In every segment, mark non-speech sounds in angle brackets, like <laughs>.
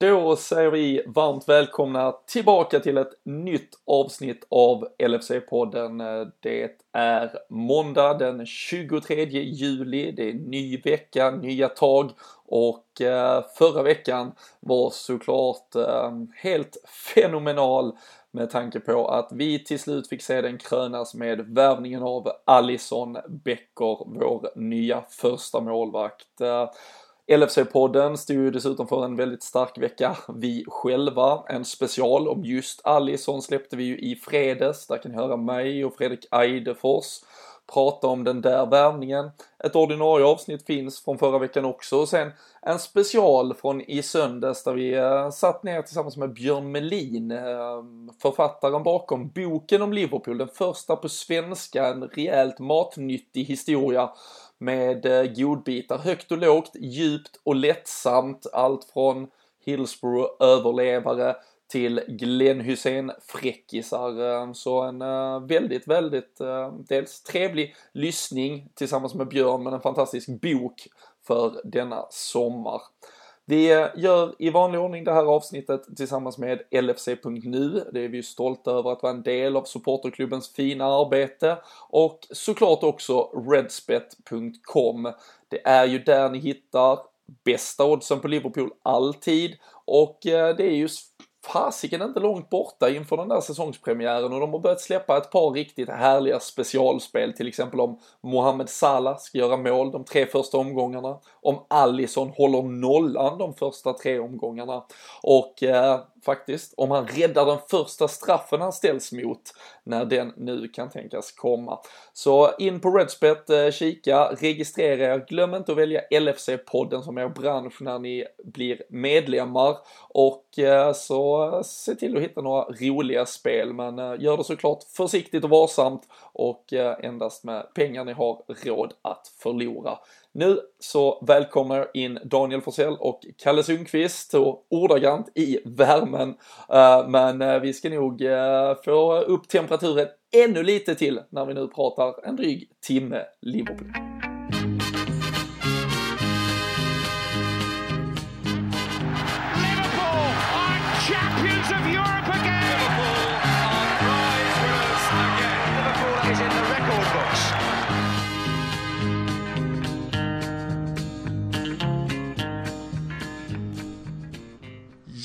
Då säger vi varmt välkomna tillbaka till ett nytt avsnitt av LFC-podden. Det är måndag den 23 juli, det är ny vecka, nya tag och eh, förra veckan var såklart eh, helt fenomenal med tanke på att vi till slut fick se den krönas med värvningen av Alison Becker, vår nya första målvakt. Eh, LFC-podden stod ju dessutom för en väldigt stark vecka. Vi själva, en special om just Alisson släppte vi ju i fredags. Där kan ni höra mig och Fredrik Eidefors prata om den där värvningen. Ett ordinarie avsnitt finns från förra veckan också och sen en special från i söndags där vi eh, satt ner tillsammans med Björn Melin, eh, författaren bakom boken om Liverpool, den första på svenska, en rejält matnyttig historia med eh, godbitar högt och lågt, djupt och lättsamt. Allt från Hillsborough överlevare till Glenn Hussein fräckisar. Så en eh, väldigt, väldigt eh, dels trevlig lyssning tillsammans med Björn men en fantastisk bok för denna sommar. Vi gör i vanlig ordning det här avsnittet tillsammans med LFC.nu. Det är vi ju stolta över att vara en del av supporterklubbens fina arbete och såklart också Redspet.com. Det är ju där ni hittar bästa oddsen på Liverpool alltid och eh, det är ju fasiken inte långt borta inför den där säsongspremiären och de har börjat släppa ett par riktigt härliga specialspel, till exempel om Mohamed Salah ska göra mål de tre första omgångarna, om Allison håller nollan de första tre omgångarna och eh, faktiskt. Om han räddar den första straffen han ställs mot när den nu kan tänkas komma. Så in på Redspet, eh, kika, registrera er, glöm inte att välja LFC-podden som er bransch när ni blir medlemmar. Och eh, så eh, se till att hitta några roliga spel. Men gör det såklart försiktigt och varsamt. Och endast med pengar ni har råd att förlora. Nu så välkomnar jag in Daniel Forsell och Kalle Sundqvist och ordagrant i värmen. Eh, men eh, vi ska nog eh, få upp temperaturen ännu lite till när vi nu pratar en dryg timme Liverpool.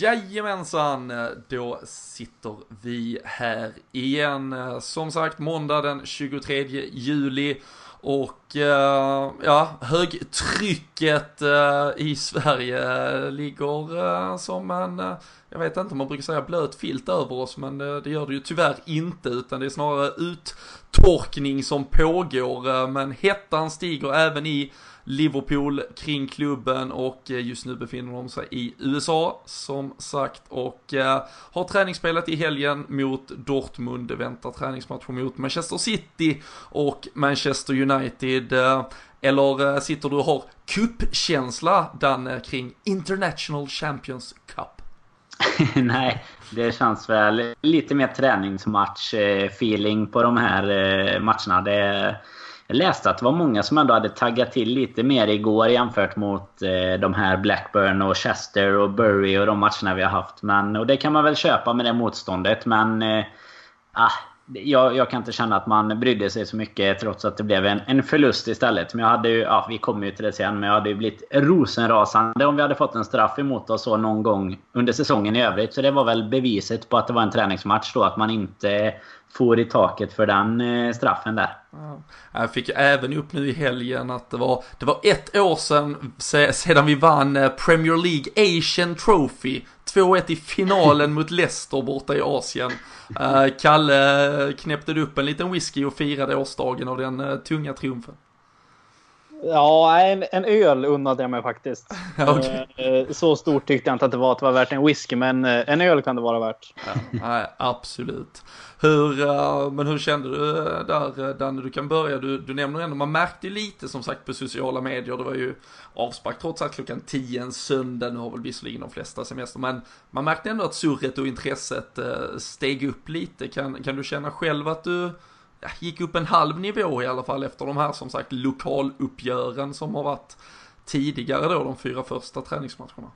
Jajamensan, då sitter vi här igen. Som sagt, måndag den 23 juli. Och eh, ja, högtrycket eh, i Sverige ligger eh, som en, jag vet inte om man brukar säga blöt filt över oss, men det gör det ju tyvärr inte, utan det är snarare uttorkning som pågår. men hettan stiger även i Liverpool kring klubben och eh, just nu befinner de sig i USA som sagt och eh, har träningsspelat i helgen mot Dortmund, väntar träningsmatcher mot Manchester City och Manchester United. Eh, eller eh, sitter du och har kuppkänsla Danne kring International Champions Cup? <laughs> Nej, det känns väl lite mer träningsmatch-feeling eh, på de här matcherna. Det jag läste att det var många som ändå hade taggat till lite mer igår jämfört mot eh, de här Blackburn och Chester och Bury och de matcherna vi har haft. Men, och det kan man väl köpa med det motståndet men... Eh, ah, jag, jag, kan inte känna att man brydde sig så mycket trots att det blev en, en förlust istället. Men jag hade ju, ja, vi kommer ju till det sen, men jag hade ju blivit rosenrasande om vi hade fått en straff emot oss så någon gång under säsongen i övrigt. Så det var väl beviset på att det var en träningsmatch då, att man inte får i taket för den eh, straffen där. Jag fick även upp nu i helgen att det var, det var ett år sedan, sedan vi vann eh, Premier League Asian Trophy. 2-1 i finalen mot <laughs> Leicester borta i Asien. Eh, Kalle knäppte upp en liten whisky och firade årsdagen av den tunga triumfen. Ja, en, en öl unnade jag mig faktiskt. <laughs> okay. Så stort tyckte jag inte att det var att det var värt en whisky, men en öl kan det vara värt. Ja, nej, absolut. Hur, uh, men hur kände du där Danne? Du kan börja, du, du nämner ändå, man märkte lite som sagt på sociala medier, det var ju avspark trots allt klockan 10 en söndag, nu har väl visserligen de flesta semester, men man märkte ändå att surret och intresset steg upp lite. Kan, kan du känna själv att du gick upp en halv nivå i alla fall efter de här som sagt lokaluppgören som har varit tidigare då, de fyra första träningsmatcherna?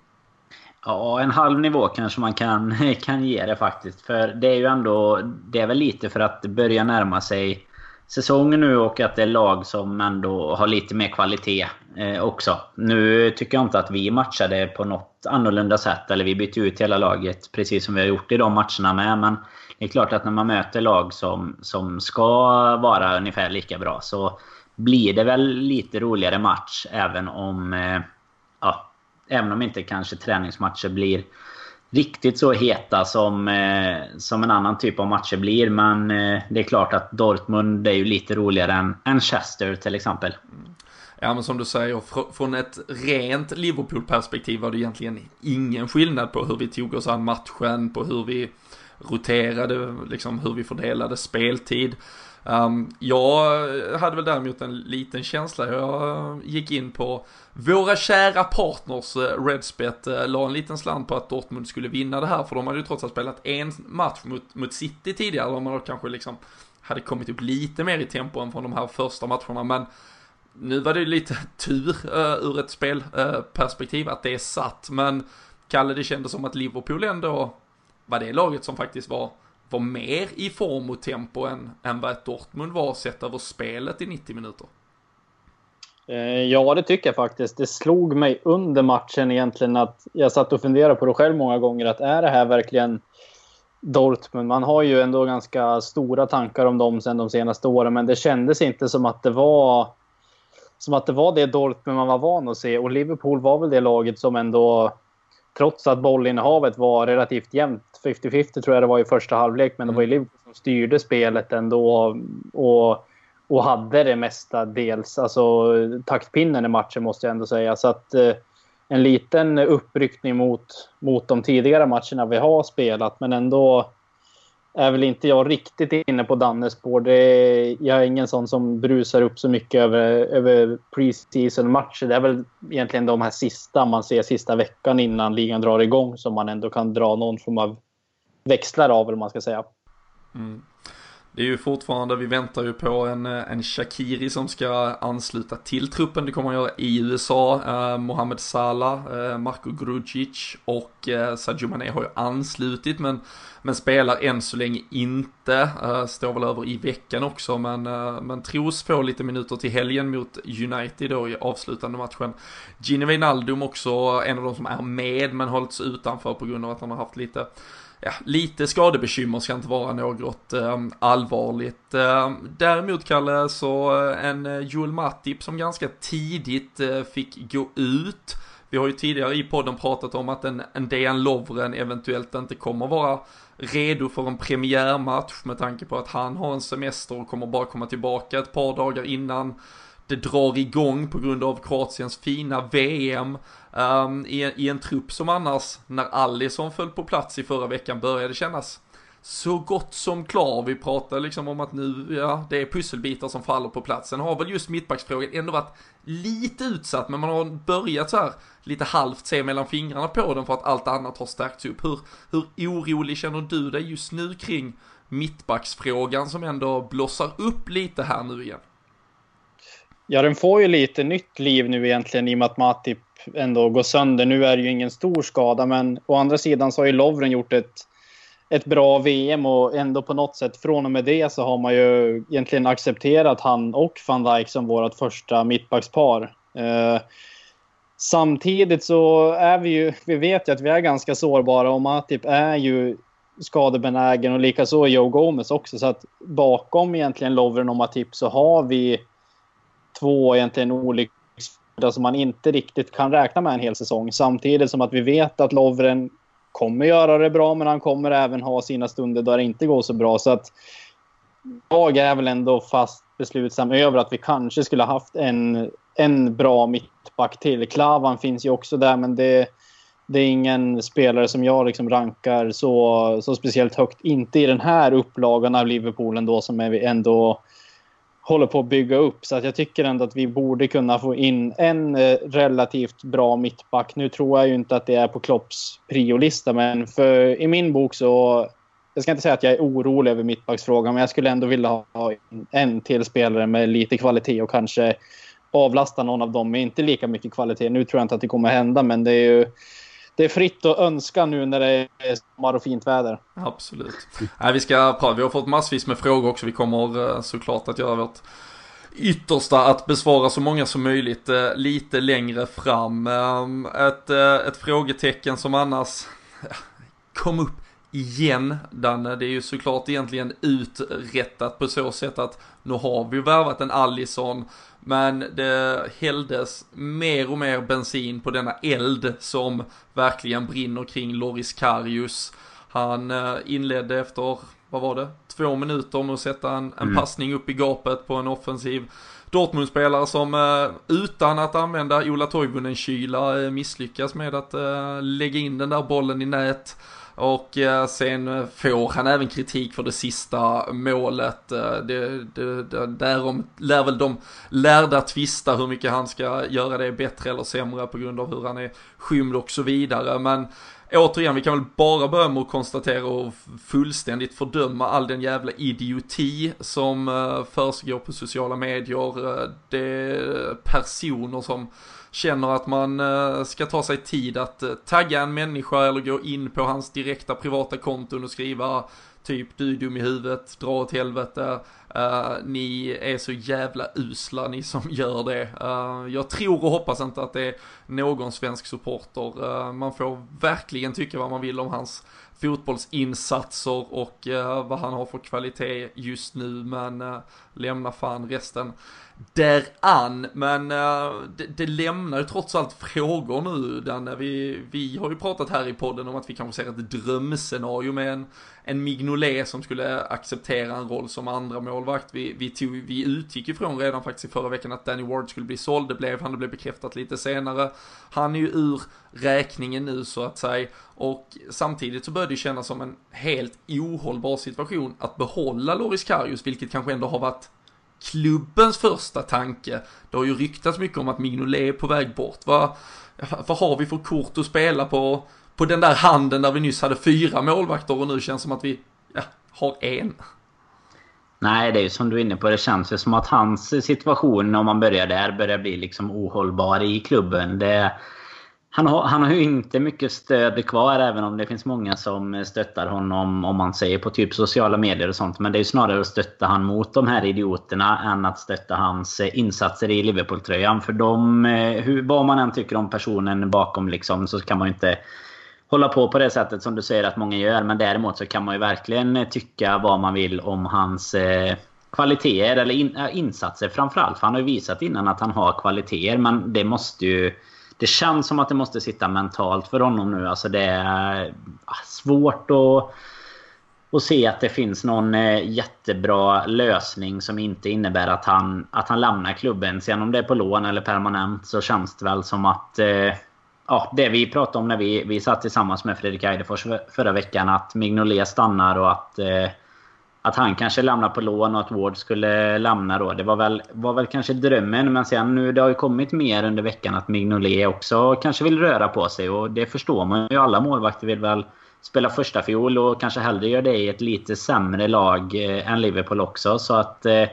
Ja, en halv nivå kanske man kan, <laughs> kan ge det faktiskt. För det är ju ändå... Det är väl lite för att det börjar närma sig säsongen nu och att det är lag som ändå har lite mer kvalitet eh, också. Nu tycker jag inte att vi matchade på något annorlunda sätt. Eller vi bytte ut hela laget precis som vi har gjort i de matcherna med. Men det är klart att när man möter lag som, som ska vara ungefär lika bra så blir det väl lite roligare match även om... Eh, ja, även om inte kanske träningsmatcher blir riktigt så heta som, eh, som en annan typ av matcher blir. Men eh, det är klart att Dortmund är ju lite roligare än, än Chester till exempel. Mm. Ja men som du säger, fr från ett rent Liverpool-perspektiv var det egentligen ingen skillnad på hur vi tog oss an matchen, på hur vi roterade, liksom hur vi fördelade speltid. Um, jag hade väl däremot en liten känsla, jag gick in på våra kära partners eh, Redspet, eh, la en liten slant på att Dortmund skulle vinna det här, för de hade ju trots allt spelat en match mot, mot City tidigare, De man kanske liksom hade kommit upp lite mer i tempo än från de här första matcherna, men nu var det ju lite tur uh, ur ett spelperspektiv uh, att det är satt, men Kalle, det kändes som att Liverpool ändå var det laget som faktiskt var var mer i form och tempo än, än vad Dortmund var sett över spelet i 90 minuter. Eh, ja, det tycker jag faktiskt. Det slog mig under matchen egentligen att jag satt och funderade på det själv många gånger att är det här verkligen Dortmund? Man har ju ändå ganska stora tankar om dem sen de senaste åren, men det kändes inte som att det var som att det var det Dortmund man var van att se och Liverpool var väl det laget som ändå trots att bollinnehavet var relativt jämnt, 50-50 tror jag det var i första halvlek, men det var ju mm. Liverpool som styrde spelet ändå och, och hade det mesta dels, alltså taktpinnen i matchen måste jag ändå säga. Så att eh, en liten uppryckning mot, mot de tidigare matcherna vi har spelat, men ändå är väl inte jag riktigt inne på Dannes spår. jag är ingen sån som brusar upp så mycket över, över preseason-matcher. Det är väl egentligen de här sista man ser sista veckan innan ligan drar igång som man ändå kan dra någon form av växlar av, eller man ska säga. Mm. Det är ju fortfarande, vi väntar ju på en, eh, en Shakiri som ska ansluta till truppen. Det kommer han göra i USA. Eh, Mohamed Salah, eh, Marko Grudzic och eh, Sadio Mané har ju anslutit men, men spelar än så länge inte. Eh, står väl över i veckan också men, eh, men tros få lite minuter till helgen mot United då i avslutande matchen. Gini Wijnaldum också en av de som är med men hållits utanför på grund av att han har haft lite ja, lite skadebekymmer ska inte vara något eh, allvarligt. Eh, däremot Kalle, så eh, en eh, Joel Matip som ganska tidigt eh, fick gå ut. Vi har ju tidigare i podden pratat om att en, en Dejan Lovren eventuellt inte kommer vara redo för en premiärmatch med tanke på att han har en semester och kommer bara komma tillbaka ett par dagar innan det drar igång på grund av Kroatiens fina VM. Um, ehm, i, i, en trupp som annars, när Allison föll på plats i förra veckan, började kännas så gott som klar. Vi pratar liksom om att nu, ja, det är pusselbitar som faller på plats. Sen har väl just mittbacksfrågan ändå varit lite utsatt, men man har börjat så här lite halvt se mellan fingrarna på den för att allt annat har stärkts upp. Hur, hur orolig känner du dig just nu kring mittbacksfrågan som ändå blossar upp lite här nu igen? Ja, den får ju lite nytt liv nu egentligen i och med att Matip ändå går sönder. Nu är det ju ingen stor skada, men å andra sidan så har ju Lovren gjort ett, ett bra VM och ändå på något sätt från och med det så har man ju egentligen accepterat han och van Dijk som vårt första mittbackspar. Eh, samtidigt så är vi ju, vi vet ju att vi är ganska sårbara och Matip är ju skadebenägen och likaså Joe Gomez också. Så att bakom egentligen Lovren och Matip så har vi två egentligen olika som man inte riktigt kan räkna med en hel säsong. Samtidigt som att vi vet att Lovren kommer göra det bra, men han kommer även ha sina stunder där det inte går så bra. Så att jag är väl ändå fast beslutsam över att vi kanske skulle ha haft en, en bra mittback till. Klavan finns ju också där, men det, det är ingen spelare som jag liksom rankar så, så speciellt högt. Inte i den här upplagan av Liverpool ändå, som är vi ändå håller på att bygga upp. Så att jag tycker ändå att vi borde kunna få in en eh, relativt bra mittback. Nu tror jag ju inte att det är på Klopps priolista, men för, i min bok så... Jag ska inte säga att jag är orolig över mittbacksfrågan, men jag skulle ändå vilja ha en till spelare med lite kvalitet och kanske avlasta någon av dem med inte lika mycket kvalitet. Nu tror jag inte att det kommer hända, men det är ju det är fritt att önska nu när det är sommar och fint väder. Absolut. Nej, vi ska vi har fått massvis med frågor också. Vi kommer eh, såklart att göra vårt yttersta att besvara så många som möjligt eh, lite längre fram. Ehm, ett, eh, ett frågetecken som annars <laughs> kom upp igen, Danne. Det är ju såklart egentligen uträttat på så sätt att nu har vi värvat en Allison, men det hälldes mer och mer bensin på denna eld som verkligen brinner kring Loris Karius. Han eh, inledde efter, vad var det, två minuter med att sätta en, en mm. passning upp i gapet på en offensiv Dortmund-spelare som eh, utan att använda Ola Toivonen-kyla eh, misslyckas med att lägga in den där bollen i nät. Och eh, sen får han även kritik för det sista målet. Eh, det, det, det, därom lär väl de lärda tvista hur mycket han ska göra det bättre eller sämre på grund av hur han är skymd och så vidare. Men återigen, vi kan väl bara börja med att konstatera och fullständigt fördöma all den jävla idioti som eh, försiggår på sociala medier. Eh, det är personer som känner att man eh, ska ta sig tid att tagga en människa eller gå in på hans direkta privata konton och skriva typ du är dum i huvudet, dra åt helvete, uh, ni är så jävla usla ni som <laughs> gör det. Uh, jag tror och hoppas inte att det är någon svensk supporter. Uh, man får verkligen tycka vad man vill om hans fotbollsinsatser och vad han har för kvalitet just nu, men lämna fan resten däran. Men eh, det, det, lämnar ju trots allt frågor nu, Danne. Vi, vi har ju pratat här i podden om att vi kanske ser ett drömscenario med en, en Mignolet som skulle acceptera en roll som andra målvakt. Vi, vi, tog, vi utgick ifrån redan faktiskt i förra veckan att Danny Ward skulle bli såld. Det blev han, det blev bekräftat lite senare. Han är ju ur räkningen nu så att säga. Och samtidigt så började det kännas som en helt ohållbar situation att behålla Loris Karius, vilket kanske ändå har varit klubbens första tanke. Det har ju ryktats mycket om att Mignolet är på väg bort. Vad, vad har vi för kort att spela på, på den där handen där vi nyss hade fyra målvakter och nu känns som att vi ja, har en? Nej, det är ju som du är inne på. Det känns ju som att hans situation, om man börjar där, börjar bli liksom ohållbar i klubben. Det, han har, han har ju inte mycket stöd kvar även om det finns många som stöttar honom om man säger på typ sociala medier och sånt. Men det är ju snarare att stötta han mot de här idioterna än att stötta hans eh, insatser i Liverpool-tröjan. För de, eh, hur, vad man än tycker om personen bakom liksom, så kan man ju inte hålla på på det sättet som du säger att många gör. Men däremot så kan man ju verkligen eh, tycka vad man vill om hans eh, kvaliteter eller in, insatser framförallt. För han har ju visat innan att han har kvaliteter men det måste ju det känns som att det måste sitta mentalt för honom nu. Alltså det är ah, svårt att, att se att det finns någon eh, jättebra lösning som inte innebär att han, att han lämnar klubben. Sen om det är på lån eller permanent så känns det väl som att eh, ja, det vi pratade om när vi, vi satt tillsammans med Fredrik Eidefors förra veckan. Att Mignolet stannar och att eh, att han kanske lämnar på lån och att Ward skulle lämna då. Det var väl, var väl kanske drömmen. Men sen nu, det har ju kommit mer under veckan att Mignolet också kanske vill röra på sig. Och det förstår man ju. Alla målvakter vill väl spela första fiol och kanske hellre gör det i ett lite sämre lag eh, än Liverpool också. Så att eh,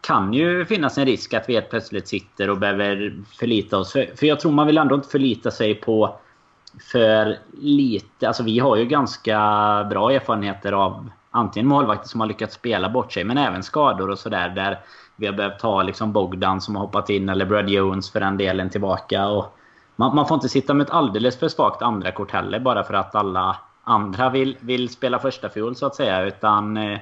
kan ju finnas en risk att vi helt plötsligt sitter och behöver förlita oss. För, för jag tror man vill ändå inte förlita sig på för lite. Alltså vi har ju ganska bra erfarenheter av antingen målvakter som har lyckats spela bort sig, men även skador och sådär. Där vi har behövt ta liksom Bogdan som har hoppat in, eller Brad Jones för den delen tillbaka. Och man, man får inte sitta med ett alldeles för svagt andra kort heller bara för att alla andra vill, vill spela första fiol så att säga. Utan eh,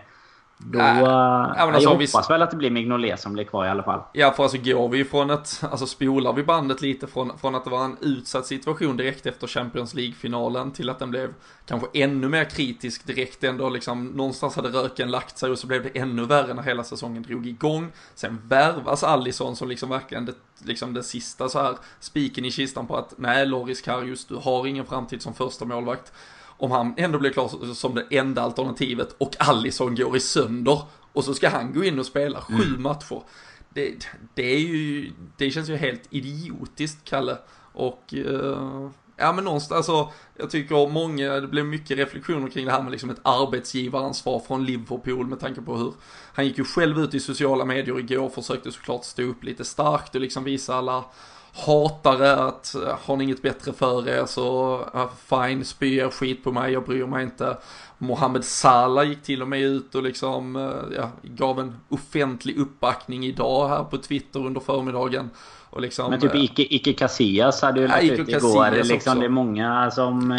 då, äh, alltså, jag hoppas vi... väl att det blir Mignolet som blir kvar i alla fall. Ja, för alltså går vi från ett, alltså spolar vi bandet lite från, från att det var en utsatt situation direkt efter Champions League-finalen till att den blev kanske ännu mer kritisk direkt ändå liksom, någonstans hade röken lagt sig och så blev det ännu värre när hela säsongen drog igång. Sen värvas Allison som liksom verkligen det, liksom det sista så här spiken i kistan på att nej, Loris Karius, du har ingen framtid som första målvakt om han ändå blir klar som det enda alternativet och Allison går i sönder och så ska han gå in och spela sju mm. matcher. Det, det, är ju, det känns ju helt idiotiskt, Kalle. Och uh, ja men någonstans, alltså, jag tycker många, det blev mycket reflektioner kring det här med liksom ett arbetsgivaransvar från Liverpool med tanke på hur, han gick ju själv ut i sociala medier igår och försökte såklart stå upp lite starkt och liksom visa alla hatare att eh, har ni inget bättre för er så uh, fine, spy er skit på mig, jag bryr mig inte. Mohamed Salah gick till och med ut och liksom eh, ja, gav en offentlig uppbackning idag här på Twitter under förmiddagen. Och liksom, Men typ Ike, Ike Casillas hade ju lagt ut igår. Liksom, det är många som,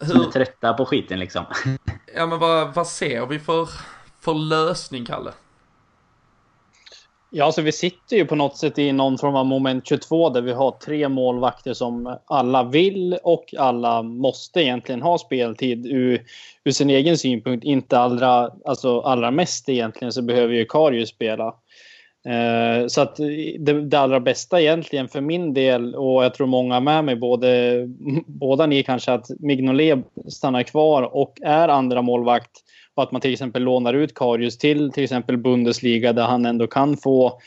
som är trötta på skiten liksom. <laughs> Ja men vad, vad ser vi för, för lösning Kalle? Ja, alltså vi sitter ju på något sätt i någon form av moment 22 där vi har tre målvakter som alla vill och alla måste egentligen ha speltid ur, ur sin egen synpunkt. Inte allra, alltså allra mest egentligen så behöver ju Karius spela. Eh, så att det, det allra bästa egentligen för min del och jag tror många med mig, både, båda ni kanske, att Mignolet stannar kvar och är andra målvakt och att man till exempel lånar ut Karius till till exempel Bundesliga där han ändå kan få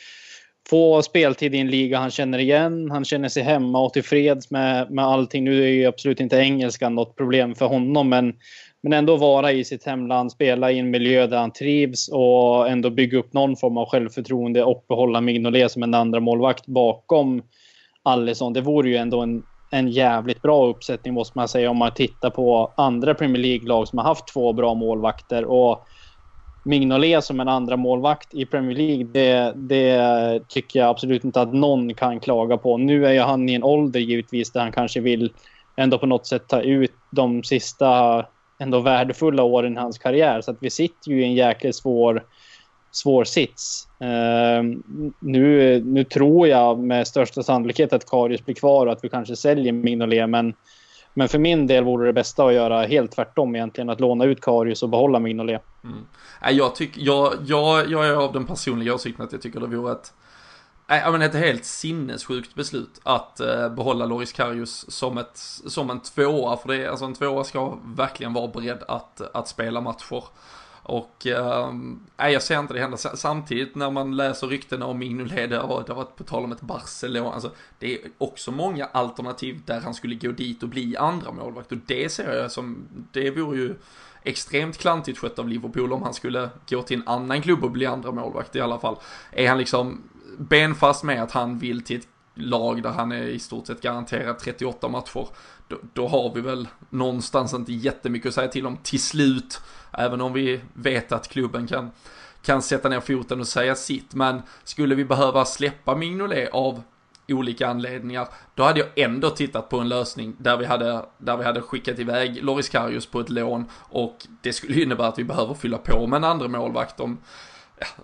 få speltid i en liga han känner igen. Han känner sig hemma och tillfreds med, med allting. Nu är ju absolut inte engelskan något problem för honom, men, men ändå vara i sitt hemland, spela i en miljö där han trivs och ändå bygga upp någon form av självförtroende och behålla Mignolet som en andra målvakt bakom Alisson. Det vore ju ändå en en jävligt bra uppsättning måste man säga om man tittar på andra Premier League-lag som har haft två bra målvakter. Och Mignolet som en andra målvakt i Premier League, det, det, tycker jag absolut inte att någon kan klaga på. Nu är ju han i en ålder givetvis där han kanske vill ändå på något sätt ta ut de sista ändå värdefulla åren i hans karriär. Så att vi sitter ju i en jäkligt svår svår sits. Uh, nu, nu tror jag med största sannolikhet att Karius blir kvar och att vi kanske säljer Mignolet. Men, men för min del vore det bästa att göra helt tvärtom egentligen. Att låna ut Karius och behålla Mignolet. Mm. Äh, jag, jag, jag, jag är av den personliga åsikten att jag tycker det vore ett Nej, men ett helt sinnessjukt beslut att eh, behålla Loris Karius som, ett, som en tvåa. För det, alltså en tvåa ska verkligen vara beredd att, att spela matcher. Och äh, jag ser inte det hända. Samtidigt när man läser ryktena om Mignolet, det har varit på tal om ett Barcelona, alltså det är också många alternativ där han skulle gå dit och bli andra målvakt och det ser jag som, det vore ju extremt klantigt skött av Liverpool om han skulle gå till en annan klubb och bli andra målvakt i alla fall. Är han liksom benfast med att han vill till ett lag där han är i stort sett garanterad 38 matcher, då, då har vi väl någonstans inte jättemycket att säga till om till slut. Även om vi vet att klubben kan, kan sätta ner foten och säga sitt. Men skulle vi behöva släppa Mignolet av olika anledningar, då hade jag ändå tittat på en lösning där vi hade, där vi hade skickat iväg Loris Karius på ett lån och det skulle innebära att vi behöver fylla på med en andra målvakt om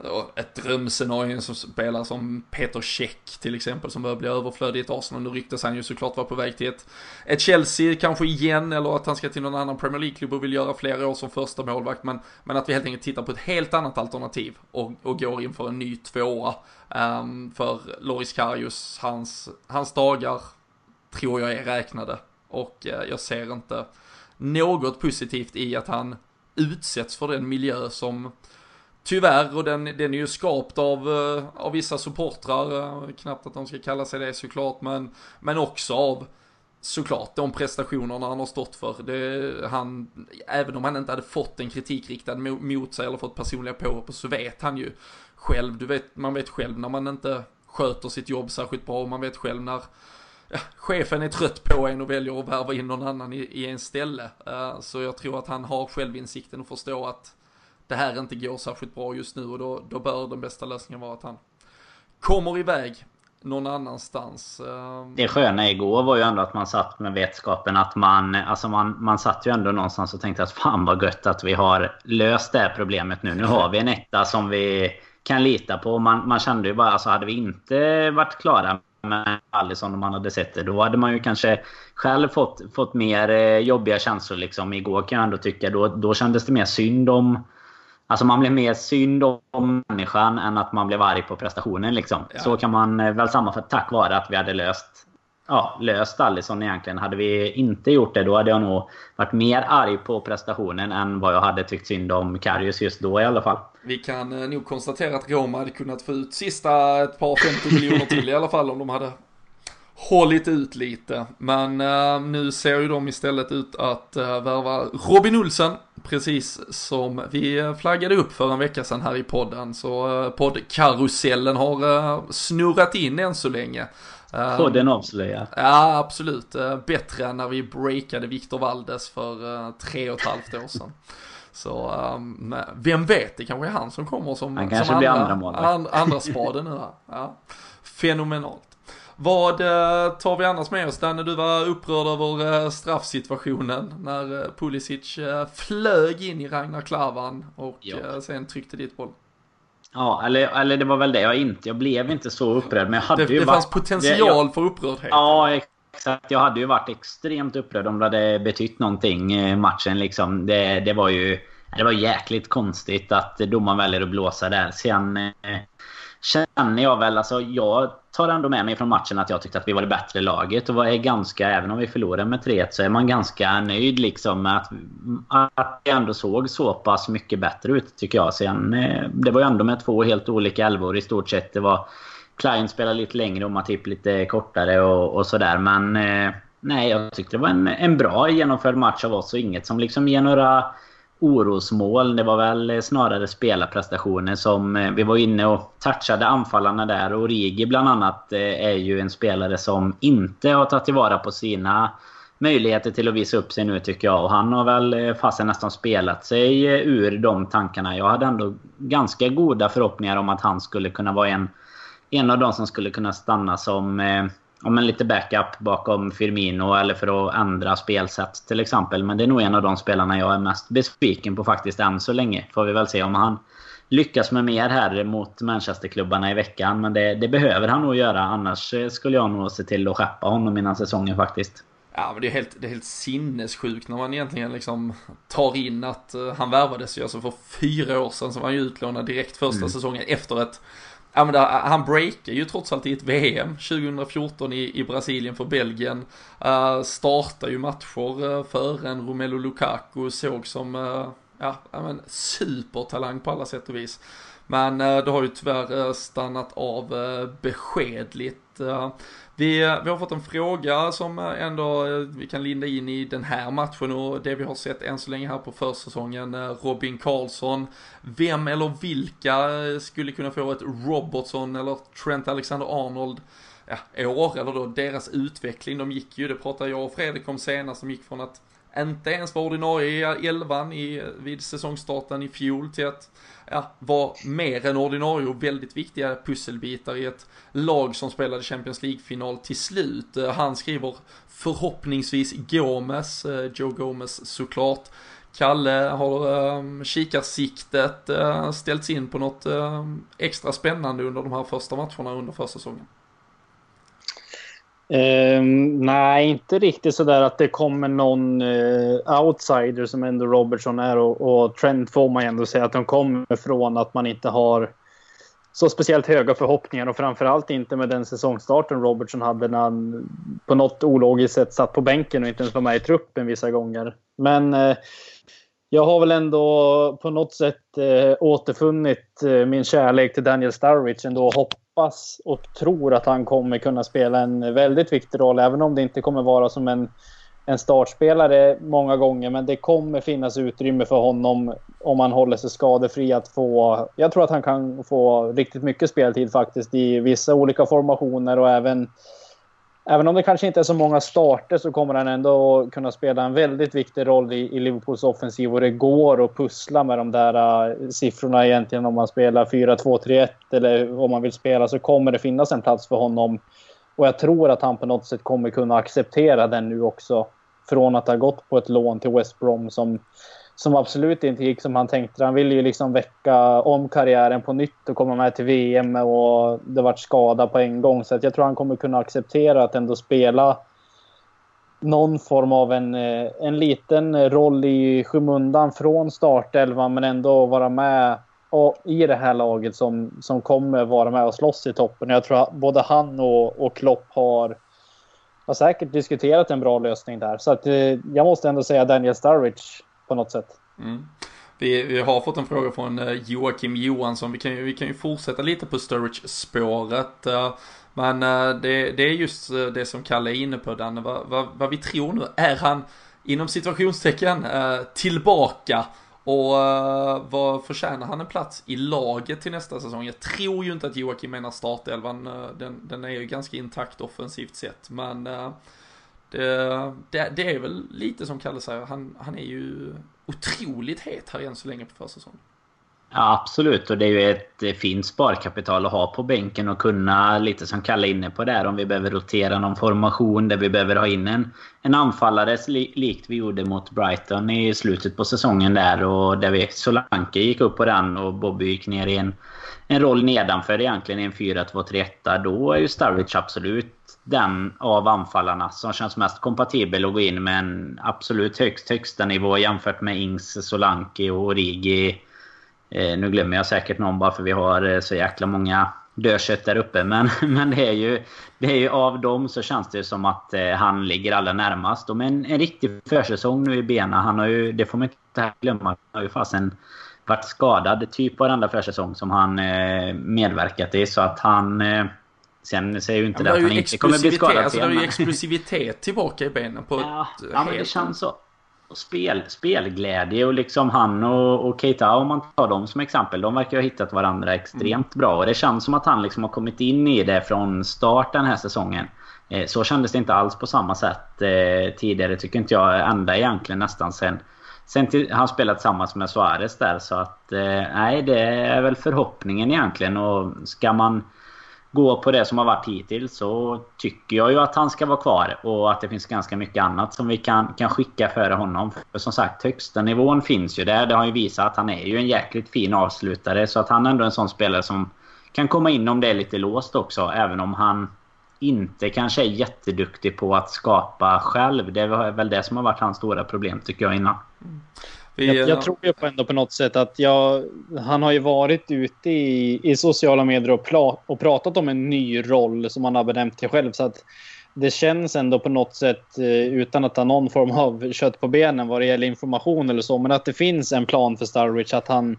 ja, ett drömscenario som spelar som Peter Käck till exempel som börjar bli överflödig i ett Arsenal. Nu ryktas han ju såklart vara på väg till ett, ett Chelsea kanske igen eller att han ska till någon annan Premier League-klubb och vill göra flera år som första målvakt. Men, men att vi helt enkelt tittar på ett helt annat alternativ och, och går in för en ny tvåa. Um, för Loris Karius, hans, hans dagar tror jag är räknade och uh, jag ser inte något positivt i att han utsätts för den miljö som Tyvärr, och den, den är ju skapt av, eh, av vissa supportrar, eh, knappt att de ska kalla sig det såklart, men, men också av såklart de prestationerna han har stått för. Det, han, även om han inte hade fått en kritik riktad mot sig eller fått personliga påhopp så vet han ju själv, du vet, man vet själv när man inte sköter sitt jobb särskilt bra och man vet själv när ja, chefen är trött på en och väljer att värva in någon annan i, i en ställe. Uh, så jag tror att han har självinsikten och förstår att det här inte går särskilt bra just nu och då, då bör den bästa lösningen vara att han kommer iväg någon annanstans. Ehm. Det sköna igår var ju ändå att man satt med vetskapen att man... Alltså man, man satt ju ändå någonstans och tänkte att fan vad gött att vi har löst det här problemet nu. Nu har vi en etta som vi kan lita på. Man, man kände ju bara, alltså hade vi inte varit klara med Alisson om man hade sett det. Då hade man ju kanske själv fått, fått mer eh, jobbiga känslor liksom. Igår kan jag ändå tycka. Då, då kändes det mer synd om Alltså man blev mer synd om människan än att man blev arg på prestationen. Liksom. Ja. Så kan man eh, väl sammanfatta tack vare att vi hade löst, ja, löst Alisson egentligen. Hade vi inte gjort det då hade jag nog varit mer arg på prestationen än vad jag hade tyckt synd om Karius just då i alla fall. Vi kan eh, nog konstatera att Roma hade kunnat få ut sista ett par 50 miljoner till i alla fall om de hade hållit ut lite. Men uh, nu ser ju de istället ut att uh, värva Robin Olsen, precis som vi flaggade upp för en vecka sedan här i podden. Så uh, poddkarusellen har uh, snurrat in än så länge. Podden avslöjar. Ja, absolut. Bättre än när vi breakade Victor Valdes för tre och ett halvt år sedan. <laughs> Så um, vem vet, det kanske är han som kommer som, han kanske som blir andra, andra, and, andra spaden nu här. Ja. Fenomenalt. Vad eh, tar vi annars med oss? Danne, du var upprörd över eh, straffsituationen när eh, Pulisic flög in i Ragnar Klavan och ja. sen tryckte dit boll. Ja, eller, eller det var väl det jag inte... Jag blev inte så upprörd, men jag hade det, ju Det varit, fanns potential jag, för upprördhet. Ja, exakt. Jag hade ju varit extremt upprörd om det hade betytt någonting, matchen liksom. Det, det var ju... Det var jäkligt konstigt att domaren väljer att blåsa där. Sen eh, känner jag väl, alltså jag tar ändå med mig från matchen att jag tyckte att vi var det bättre laget. Och var ganska, även om vi förlorade med 3-1 så är man ganska nöjd liksom med att, att det ändå såg så pass mycket bättre ut tycker jag. Sen, eh, det var ju ändå med två helt olika elvor i stort sett. Det var Klein spelade lite längre och Matip lite kortare och, och sådär. Men eh, nej, jag tyckte det var en, en bra genomförd match av oss och inget som liksom ger några orosmål. Det var väl snarare spelarprestationer som... Eh, vi var inne och touchade anfallarna där. Och Rigi bland annat eh, är ju en spelare som inte har tagit tillvara på sina möjligheter till att visa upp sig nu tycker jag. Och han har väl eh, fasen nästan spelat sig ur de tankarna. Jag hade ändå ganska goda förhoppningar om att han skulle kunna vara en, en av de som skulle kunna stanna som om en lite backup bakom Firmino eller för att ändra spelsätt till exempel. Men det är nog en av de spelarna jag är mest besviken på faktiskt än så länge. Får vi väl se om han lyckas med mer här mot Manchesterklubbarna i veckan. Men det, det behöver han nog göra. Annars skulle jag nog se till att skeppa honom innan säsongen faktiskt. Ja men det är helt, det är helt sinnessjukt när man egentligen liksom tar in att uh, han värvades ju alltså för fyra år sedan så var han ju utlånad direkt första mm. säsongen efter ett Ja men där, han breakar ju trots allt i ett VM 2014 i, i Brasilien för Belgien. Uh, startar ju matcher eh, uh, för en Romelu Lukaku såg som, uh, ja men supertalang på alla sätt och vis. Men uh, det har ju tyvärr stannat av beskedligt. Vi, eh, vi har fått en fråga som eh, ändå eh, vi kan linda in i den här matchen och det vi har sett än så länge här på försäsongen. Robin Karlsson. Vem eller vilka skulle kunna få ett Robertson eller Trent Alexander-Arnold ja, år, eller då deras utveckling. De gick ju, det pratade jag och Fredrik om senast, som gick från att inte ens var ordinarie i elvan i, vid säsongstarten i fjol till att ja, vara mer än ordinarie och väldigt viktiga pusselbitar i ett lag som spelade Champions League-final till slut. Eh, han skriver förhoppningsvis Gomes, eh, Joe Gomes såklart. Kalle har um, kikarsiktet uh, ställts in på något uh, extra spännande under de här första matcherna under försäsongen? Um, nej, inte riktigt sådär att det kommer någon uh, outsider som ändå Robertson är och, och Trent får man ju ändå säga att de kommer från att man inte har så speciellt höga förhoppningar och framförallt inte med den säsongstarten Robertson hade när han på något ologiskt sätt satt på bänken och inte ens var med i truppen vissa gånger. Men uh, jag har väl ändå på något sätt eh, återfunnit eh, min kärlek till Daniel Sturridge ändå hopp hoppas och tror att han kommer kunna spela en väldigt viktig roll, även om det inte kommer vara som en, en startspelare många gånger. Men det kommer finnas utrymme för honom om han håller sig skadefri att få... Jag tror att han kan få riktigt mycket speltid faktiskt i vissa olika formationer och även Även om det kanske inte är så många starter så kommer han ändå kunna spela en väldigt viktig roll i, i Liverpools offensiv och det går att pussla med de där uh, siffrorna egentligen om man spelar 4-2-3-1 eller om man vill spela så kommer det finnas en plats för honom. Och jag tror att han på något sätt kommer kunna acceptera den nu också. Från att ha gått på ett lån till West Brom som som absolut inte gick som han tänkte. Han ville ju liksom väcka om karriären på nytt och komma med till VM och det vart skada på en gång. Så att jag tror han kommer kunna acceptera att ändå spela någon form av en, eh, en liten roll i skymundan från startelvan men ändå vara med och, i det här laget som, som kommer vara med och slåss i toppen. Jag tror att både han och, och Klopp har, har säkert diskuterat en bra lösning där. Så att, eh, jag måste ändå säga Daniel Sturridge på något sätt. Mm. Vi, vi, har fått en fråga från eh, Joakim Johansson. Vi kan, ju, vi kan ju fortsätta lite på Sturridge-spåret. Eh, men eh, det, det, är just det som Kalle är inne på, Danne. Vad, vad, vad vi tror nu. Är han, inom situationstecken, tillbaka Och vad förtjänar han en plats i laget till nästa säsong? Jag tror ju inte att Joakim menar startelvan, den, den är ju ganska intakt offensivt sett, men det, det, det, är väl lite som Kalle säger, han, han är ju otroligt het här än så länge på försäsongen. Ja, absolut. Och det är ju ett eh, fint sparkapital att ha på bänken och kunna, lite som Kalle är inne på där, om vi behöver rotera någon formation där vi behöver ha in en, en anfallare likt vi gjorde mot Brighton i slutet på säsongen där och där vi Solanke gick upp på den och Bobby gick ner i en, en roll nedanför egentligen i en 4-2-3-1. Då är ju Starwich absolut den av anfallarna som känns mest kompatibel att gå in med en absolut högst högsta nivå jämfört med Ings, Solanke och Origi Eh, nu glömmer jag säkert någon bara för vi har eh, så jäkla många dödkött där uppe. Men, <laughs> men det, är ju, det är ju av dem så känns det som att eh, han ligger allra närmast. Och med en, en riktig försäsong nu i benen. Han har ju, det får man inte glömma. Han har ju fasen varit skadad typ varenda försäsong som han eh, medverkat i. Så att han... Eh, Eh, sen säger ju inte ja, det att han inte kommer bli skadad alltså, Det är ju explosivitet tillbaka i benen på ja, ett ja, men det känns så spel, spelglädje och liksom han och, och Keita om man tar dem som exempel. De verkar ha hittat varandra extremt bra och det känns som att han liksom har kommit in i det från start den här säsongen. Eh, så kändes det inte alls på samma sätt eh, tidigare tycker inte jag. Ända egentligen nästan sen Sen till, han spelat tillsammans med Suarez där så att eh, nej det är väl förhoppningen egentligen och ska man gå på det som har varit hittills så tycker jag ju att han ska vara kvar. Och att det finns ganska mycket annat som vi kan, kan skicka före honom. För som sagt, högsta nivån finns ju där. Det har ju visat att han är ju en jäkligt fin avslutare. Så att han är ändå en sån spelare som kan komma in om det är lite låst också. Även om han inte kanske är jätteduktig på att skapa själv. Det är väl det som har varit hans stora problem tycker jag innan. Mm. Jag, jag, tror ju på ändå på något sätt att jag, han har ju varit ute i, i sociala medier och, pla, och pratat om en ny roll som han har benämnt det själv. Så att det känns ändå på något sätt, eh, utan att ha någon form av kött på benen vad det gäller information eller så, men att det finns en plan för Starwich att han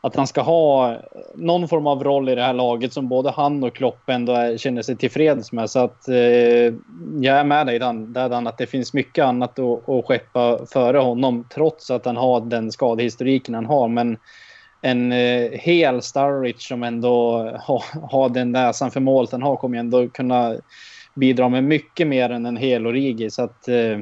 att han ska ha någon form av roll i det här laget som både han och Klopp ändå känner sig tillfreds med. Så att eh, jag är med dig Dan, Dan, att det finns mycket annat att, att skeppa före honom trots att han har den skadehistoriken han har. Men en eh, hel Starrich som ändå har, ha den näsan för målet han har kommer ändå kunna bidra med mycket mer än en hel Origi. Så att eh,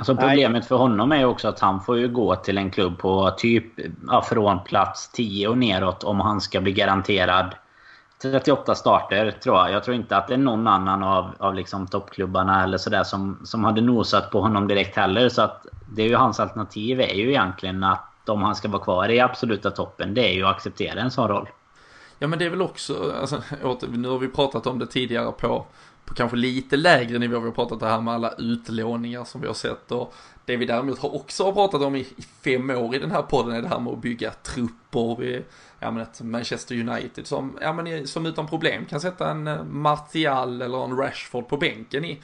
Alltså problemet för honom är också att han får ju gå till en klubb på typ ja, från plats 10 och neråt om han ska bli garanterad 38 starter tror jag. Jag tror inte att det är någon annan av, av liksom toppklubbarna eller sådär som, som hade nosat på honom direkt heller. Så att det är ju hans alternativ är ju egentligen att om han ska vara kvar i absoluta toppen, det är ju att acceptera en sån roll. Ja men det är väl också, alltså, nu har vi pratat om det tidigare på på kanske lite lägre nivå. Vi har pratat det här med alla utlåningar som vi har sett och det vi däremot har också har pratat om i, i fem år i den här podden är det här med att bygga trupper. Vi, ja men ett Manchester United som, ja men som utan problem kan sätta en eh, Martial eller en Rashford på bänken i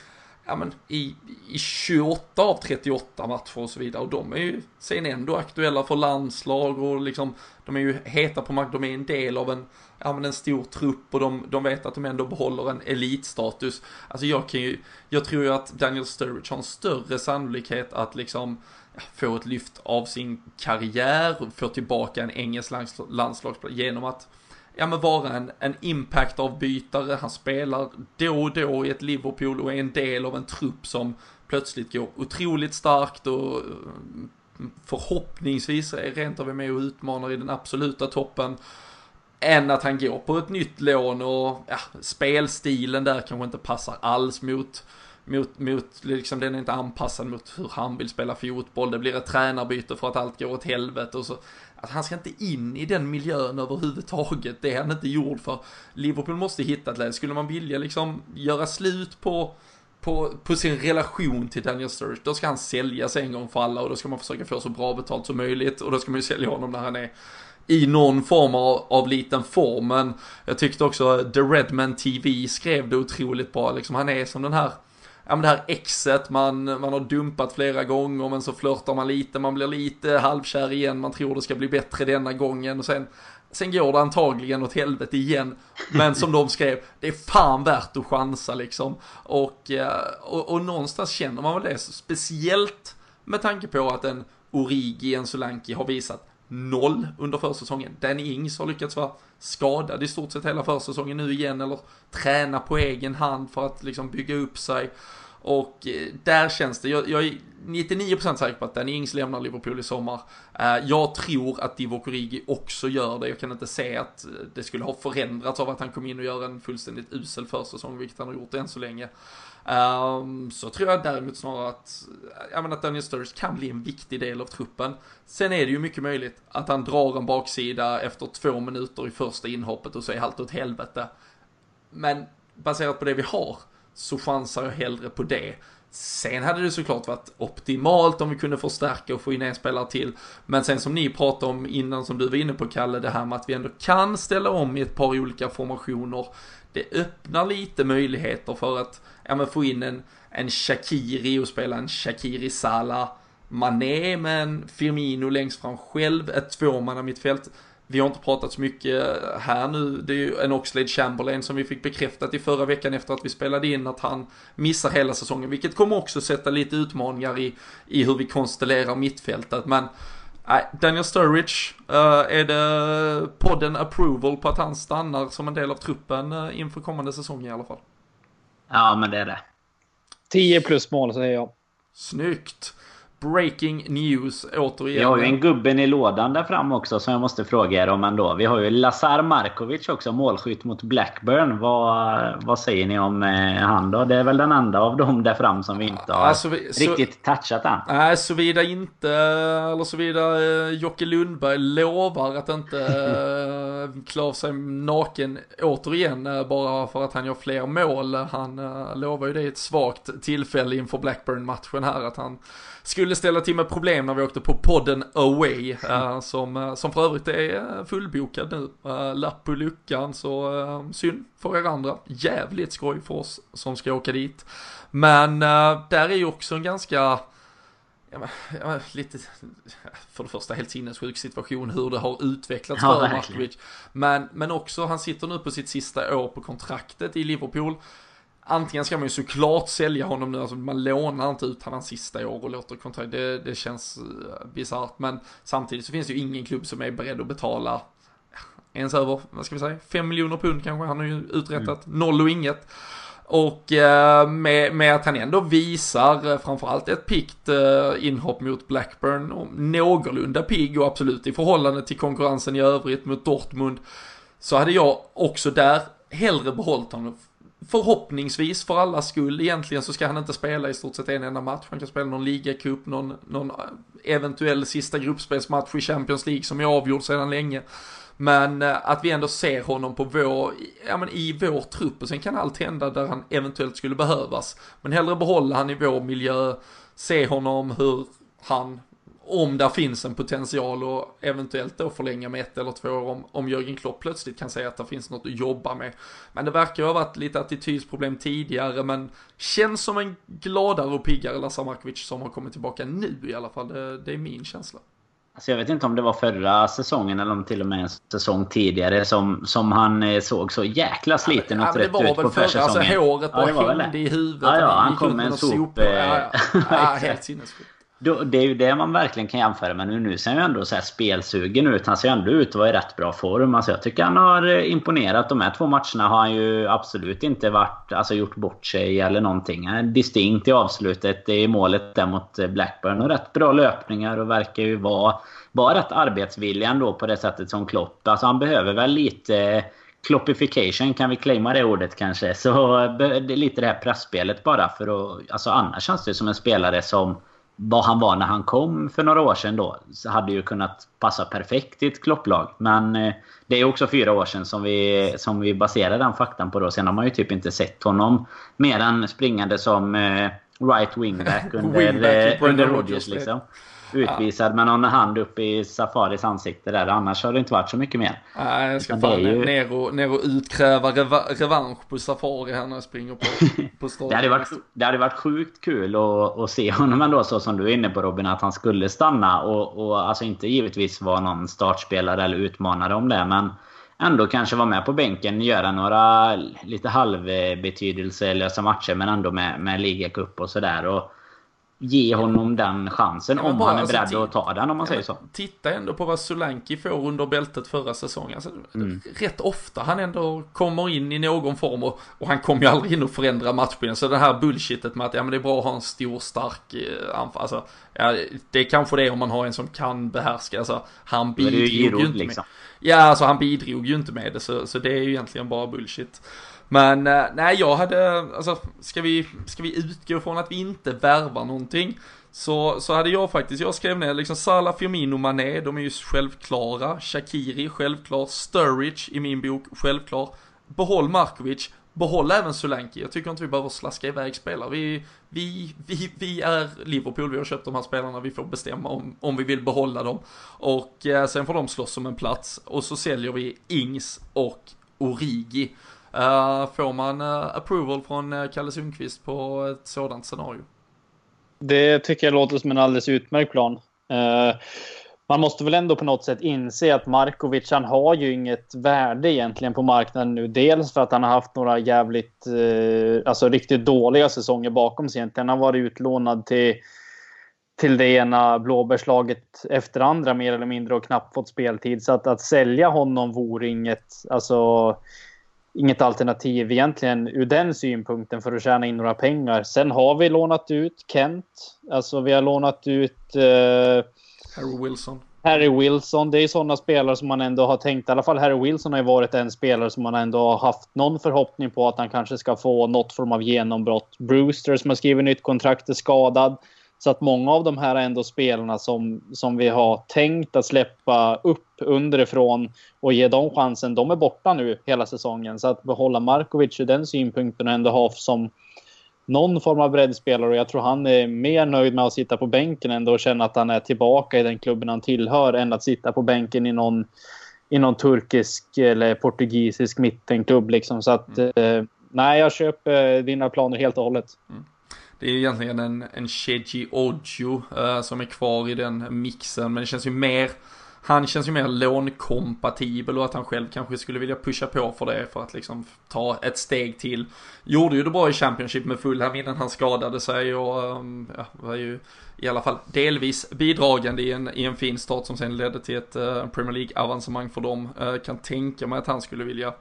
ja, men i, i 28 av 38 matcher och så vidare. Och de är ju sen ändå aktuella för landslag och liksom, de är ju heta på mark, de är en del av en, ja men en stor trupp och de, de vet att de ändå behåller en elitstatus. Alltså jag kan ju, jag tror ju att Daniel Sturridge har en större sannolikhet att liksom få ett lyft av sin karriär, få tillbaka en engelsk landslagsplats genom att ja men vara en, en impact-avbytare. Han spelar då och då i ett Liverpool och är en del av en trupp som plötsligt går otroligt starkt och mm, förhoppningsvis är rent av med och utmanar i den absoluta toppen. Än att han går på ett nytt lån och ja, spelstilen där kanske inte passar alls mot mot, mot liksom den är inte anpassad mot hur han vill spela fotboll. Det blir ett tränarbyte för att allt går åt helvete och så. Att han ska inte in i den miljön överhuvudtaget. Det är han inte gjord för. Liverpool måste hitta ett läge. Skulle man vilja liksom göra slut på på, på sin relation till Daniel Sturridge, då ska han säljas en gång för alla och då ska man försöka få så bra betalt som möjligt och då ska man ju sälja honom när han är i någon form av, av liten form. Men jag tyckte också The Redman TV skrev det otroligt bra, liksom han är som den här ja men det här exet, man, man har dumpat flera gånger men så flörtar man lite, man blir lite halvkär igen, man tror det ska bli bättre denna gången och sen Sen går det antagligen åt helvete igen. Men som de skrev, det är fan värt att chansa liksom. Och, eh, och, och någonstans känner man väl det, speciellt med tanke på att en Origi, en Solanki har visat noll under försäsongen. Danny Ings har lyckats vara skadad i stort sett hela försäsongen nu igen eller träna på egen hand för att liksom bygga upp sig. Och eh, där känns det, jag, jag är 99% säker på att Danny Ings lämnar Liverpool i sommar. Eh, jag tror att Divo Origi också gör det. Jag kan inte se att eh, det skulle ha förändrats av att han kom in och gör en fullständigt usel försäsong, vilket han har gjort än så länge. Um, så tror jag däremot snarare att, jag menar att Daniel Sturridge kan bli en viktig del av truppen. Sen är det ju mycket möjligt att han drar en baksida efter två minuter i första inhoppet och så är allt åt helvete. Men baserat på det vi har så chansar jag hellre på det. Sen hade det såklart varit optimalt om vi kunde förstärka och få in en spelare till. Men sen som ni pratade om innan, som du var inne på Kalle, det här med att vi ändå kan ställa om i ett par olika formationer. Det öppnar lite möjligheter för att ja, men få in en, en Shakiri och spela en Shakiri Sala Mané med en Firmino längst fram själv, ett tvåmanna mittfält. Vi har inte pratat så mycket här nu, det är ju en Oxlade Chamberlain som vi fick bekräftat i förra veckan efter att vi spelade in att han missar hela säsongen, vilket kommer också sätta lite utmaningar i, i hur vi konstellerar mittfältet. Men Nej, Daniel Sturridge, uh, är det podden approval på att han stannar som en del av truppen uh, inför kommande säsong i alla fall? Ja, men det är det. 10 plus mål säger jag. Snyggt! Breaking news återigen. Vi har ju en gubben i lådan där fram också som jag måste fråga er om ändå. Vi har ju Lazar Markovic också, målskytt mot Blackburn. Vad, vad säger ni om eh, han då? Det är väl den enda av dem där fram som vi inte har alltså, vi, riktigt så, touchat än. Nej, såvida inte, eller såvida eh, Jocke Lundberg lovar att inte eh, <laughs> klara sig naken återigen eh, bara för att han gör fler mål. Han eh, lovar ju det i ett svagt tillfälle inför Blackburn-matchen här att han skulle ställa till med problem när vi åkte på podden Away, äh, som, eh, som för övrigt är eh, fullbokad nu. Äh, lapp på luckan, så äh, synd för er andra. Jävligt skoj för oss som ska åka dit. Men där är ju också en ganska, ja, men, ja, lite, för det första helt sinnessjuk situation hur det har utvecklats ja, för Markovic. Men, men också, han sitter nu på sitt sista år på kontraktet i Liverpool. Antingen ska man ju såklart sälja honom nu, alltså man lånar inte ut honom sista år och låter kontrakt, det, det känns uh, bisarrt. Men samtidigt så finns det ju ingen klubb som är beredd att betala ens över, vad ska vi säga, 5 miljoner pund kanske, han har ju uträttat mm. noll och inget. Och eh, med, med, att han ändå visar eh, framförallt ett pikt eh, inhopp mot Blackburn, och någorlunda pigg och absolut i förhållande till konkurrensen i övrigt mot Dortmund, så hade jag också där hellre behållit honom förhoppningsvis för alla skull egentligen så ska han inte spela i stort sett en enda match. Han kan spela någon ligacup, någon, någon eventuell sista gruppspelsmatch i Champions League som är avgjord sedan länge. Men eh, att vi ändå ser honom på vår, ja men i vår trupp och sen kan allt hända där han eventuellt skulle behövas. Men hellre behålla han i vår miljö, se honom hur han om där finns en potential och eventuellt då förlänga med ett eller två år om, om Jörgen Klopp plötsligt kan säga att det finns något att jobba med. Men det verkar ju ha varit lite attitydsproblem tidigare men känns som en gladare och piggare Lazar Markovic som har kommit tillbaka nu i alla fall. Det, det är min känsla. Alltså jag vet inte om det var förra säsongen eller om till och med en säsong tidigare som, som han eh, såg så jäkla sliten och trött ut på försäsongen. Alltså håret bara ja, hängde i huvudet. Ja, ja han kom med en sop. Ja, ja. <laughs> ja, helt sinnessjukt. Då, det är ju det man verkligen kan jämföra med nu. Nu ser han ju ändå så här spelsugen ut. Han ser ändå ut att vara i rätt bra form. Alltså jag tycker han har eh, imponerat. De här två matcherna har han ju absolut inte varit, alltså gjort bort sig eller någonting. Han är distinkt i avslutet i målet där mot eh, Blackburn. Och rätt bra löpningar och verkar ju vara, vara rätt arbetsvillig ändå på det sättet som Klopp. Alltså han behöver väl lite eh, Kloppification, kan vi claima det ordet kanske? Så det är lite det här pressspelet bara för att... Alltså annars känns det som en spelare som vad han var när han kom för några år sedan då. Så hade ju kunnat passa perfekt i ett klopplag. Men eh, det är också fyra år sedan som vi, som vi baserar den faktan på då. Sen har man ju typ inte sett honom mer än springande som eh, right wingback under, wingback under Rodgers liksom utvisad med någon hand upp i Safaris ansikte där. Annars har det inte varit så mycket mer. Nej, jag ska fan ju... ner, och, ner och utkräva reva, revansch på Safari här när jag springer på, <laughs> på stadion. det, hade varit, det hade varit sjukt kul att, att se honom ändå så som du är inne på Robin. Att han skulle stanna och, och alltså inte givetvis vara någon startspelare eller utmanare om det. Men ändå kanske vara med på bänken, göra några lite halvbetydelselösa matcher men ändå med, med ligacup och sådär. Ge honom den chansen Ja, om bara, han är alltså, beredd ti- att ta den om man säger så. Titta ändå på vad Solanki får under bältet förra säsongen. Alltså, Mm. Rätt ofta han ändå kommer in i någon form och, och han kommer ju aldrig in och förändra matchbilden. Så det här bullshitet med att ja, men det är bra att ha en stor stark eh, anfall. Alltså, ja, det är kanske det om man har en som kan behärska. Alltså, han ju bidrog ju Giroud, inte liksom. med. Ja, alltså han bidrog ju inte med det. Så, så det är ju egentligen bara bullshit. Men eh, nej, jag hade, alltså ska vi, ska vi utgå från att vi inte värvar någonting? Så, så hade jag faktiskt, jag skrev ner liksom Salah, Firmino, Mané, de är ju självklara. Shakiri, självklar. Sturridge i min bok, självklar. Behåll Markovic, behåll även Solanki. Jag tycker inte vi behöver slaska iväg spelare. Vi, vi, vi, vi är Liverpool, vi har köpt de här spelarna, vi får bestämma om, om vi vill behålla dem. Och eh, sen får de slåss om en plats. Och så säljer vi Ings och Origi. Uh, får man uh, approval från uh, Kalle Sundqvist på ett sådant scenario? Det tycker jag låter som en alldeles utmärkt plan. Man måste väl ändå på något sätt inse att Markovic, han har ju inget värde egentligen på marknaden nu. Dels för att han har haft några jävligt, alltså riktigt dåliga säsonger bakom sig egentligen. Han har varit utlånad till, till det ena blåbärslaget efter andra mer eller mindre och knappt fått speltid. Så att, att sälja honom vore inget, alltså inget alternativ egentligen ur den synpunkten för att tjäna in några pengar. Sen har vi lånat ut Kent. Alltså vi har lånat ut eh, Harry Wilson. Harry Wilson. Det är sådana spelare som man ändå har tänkt. I alla fall Harry Wilson har ju varit en spelare som man ändå har haft någon förhoppning på att han kanske ska få något form av genombrott. Brewster som har skrivit nytt kontrakt är skadad. Så att många av de här är ändå spelarna som, som vi har tänkt att släppa upp underifrån och ge dem chansen. De är borta nu hela säsongen. Så att behålla Markovic ur den synpunkten och ändå ha som någon form av breddspelare. Och jag tror han är mer nöjd med att sitta på bänken ändå och känna att han är tillbaka i den klubben han tillhör än att sitta på bänken i någon, i någon turkisk eller portugisisk mittenklubb. Liksom. Så att eh, nej, jag köper dina planer helt och hållet. Det är egentligen en, en Sheji Ojo eh, som är kvar i den mixen, men det känns ju mer han känns ju mer lånkompatibel och att han själv kanske skulle vilja pusha på för det för att liksom ta ett steg till. Gjorde ju det bra i Championship med Fulham innan han skadade sig och um, ja, var ju i alla fall delvis bidragande i en, i en fin start som sen ledde till ett uh, Premier League-avancemang för dem. Uh, kan tänka mig att han skulle vilja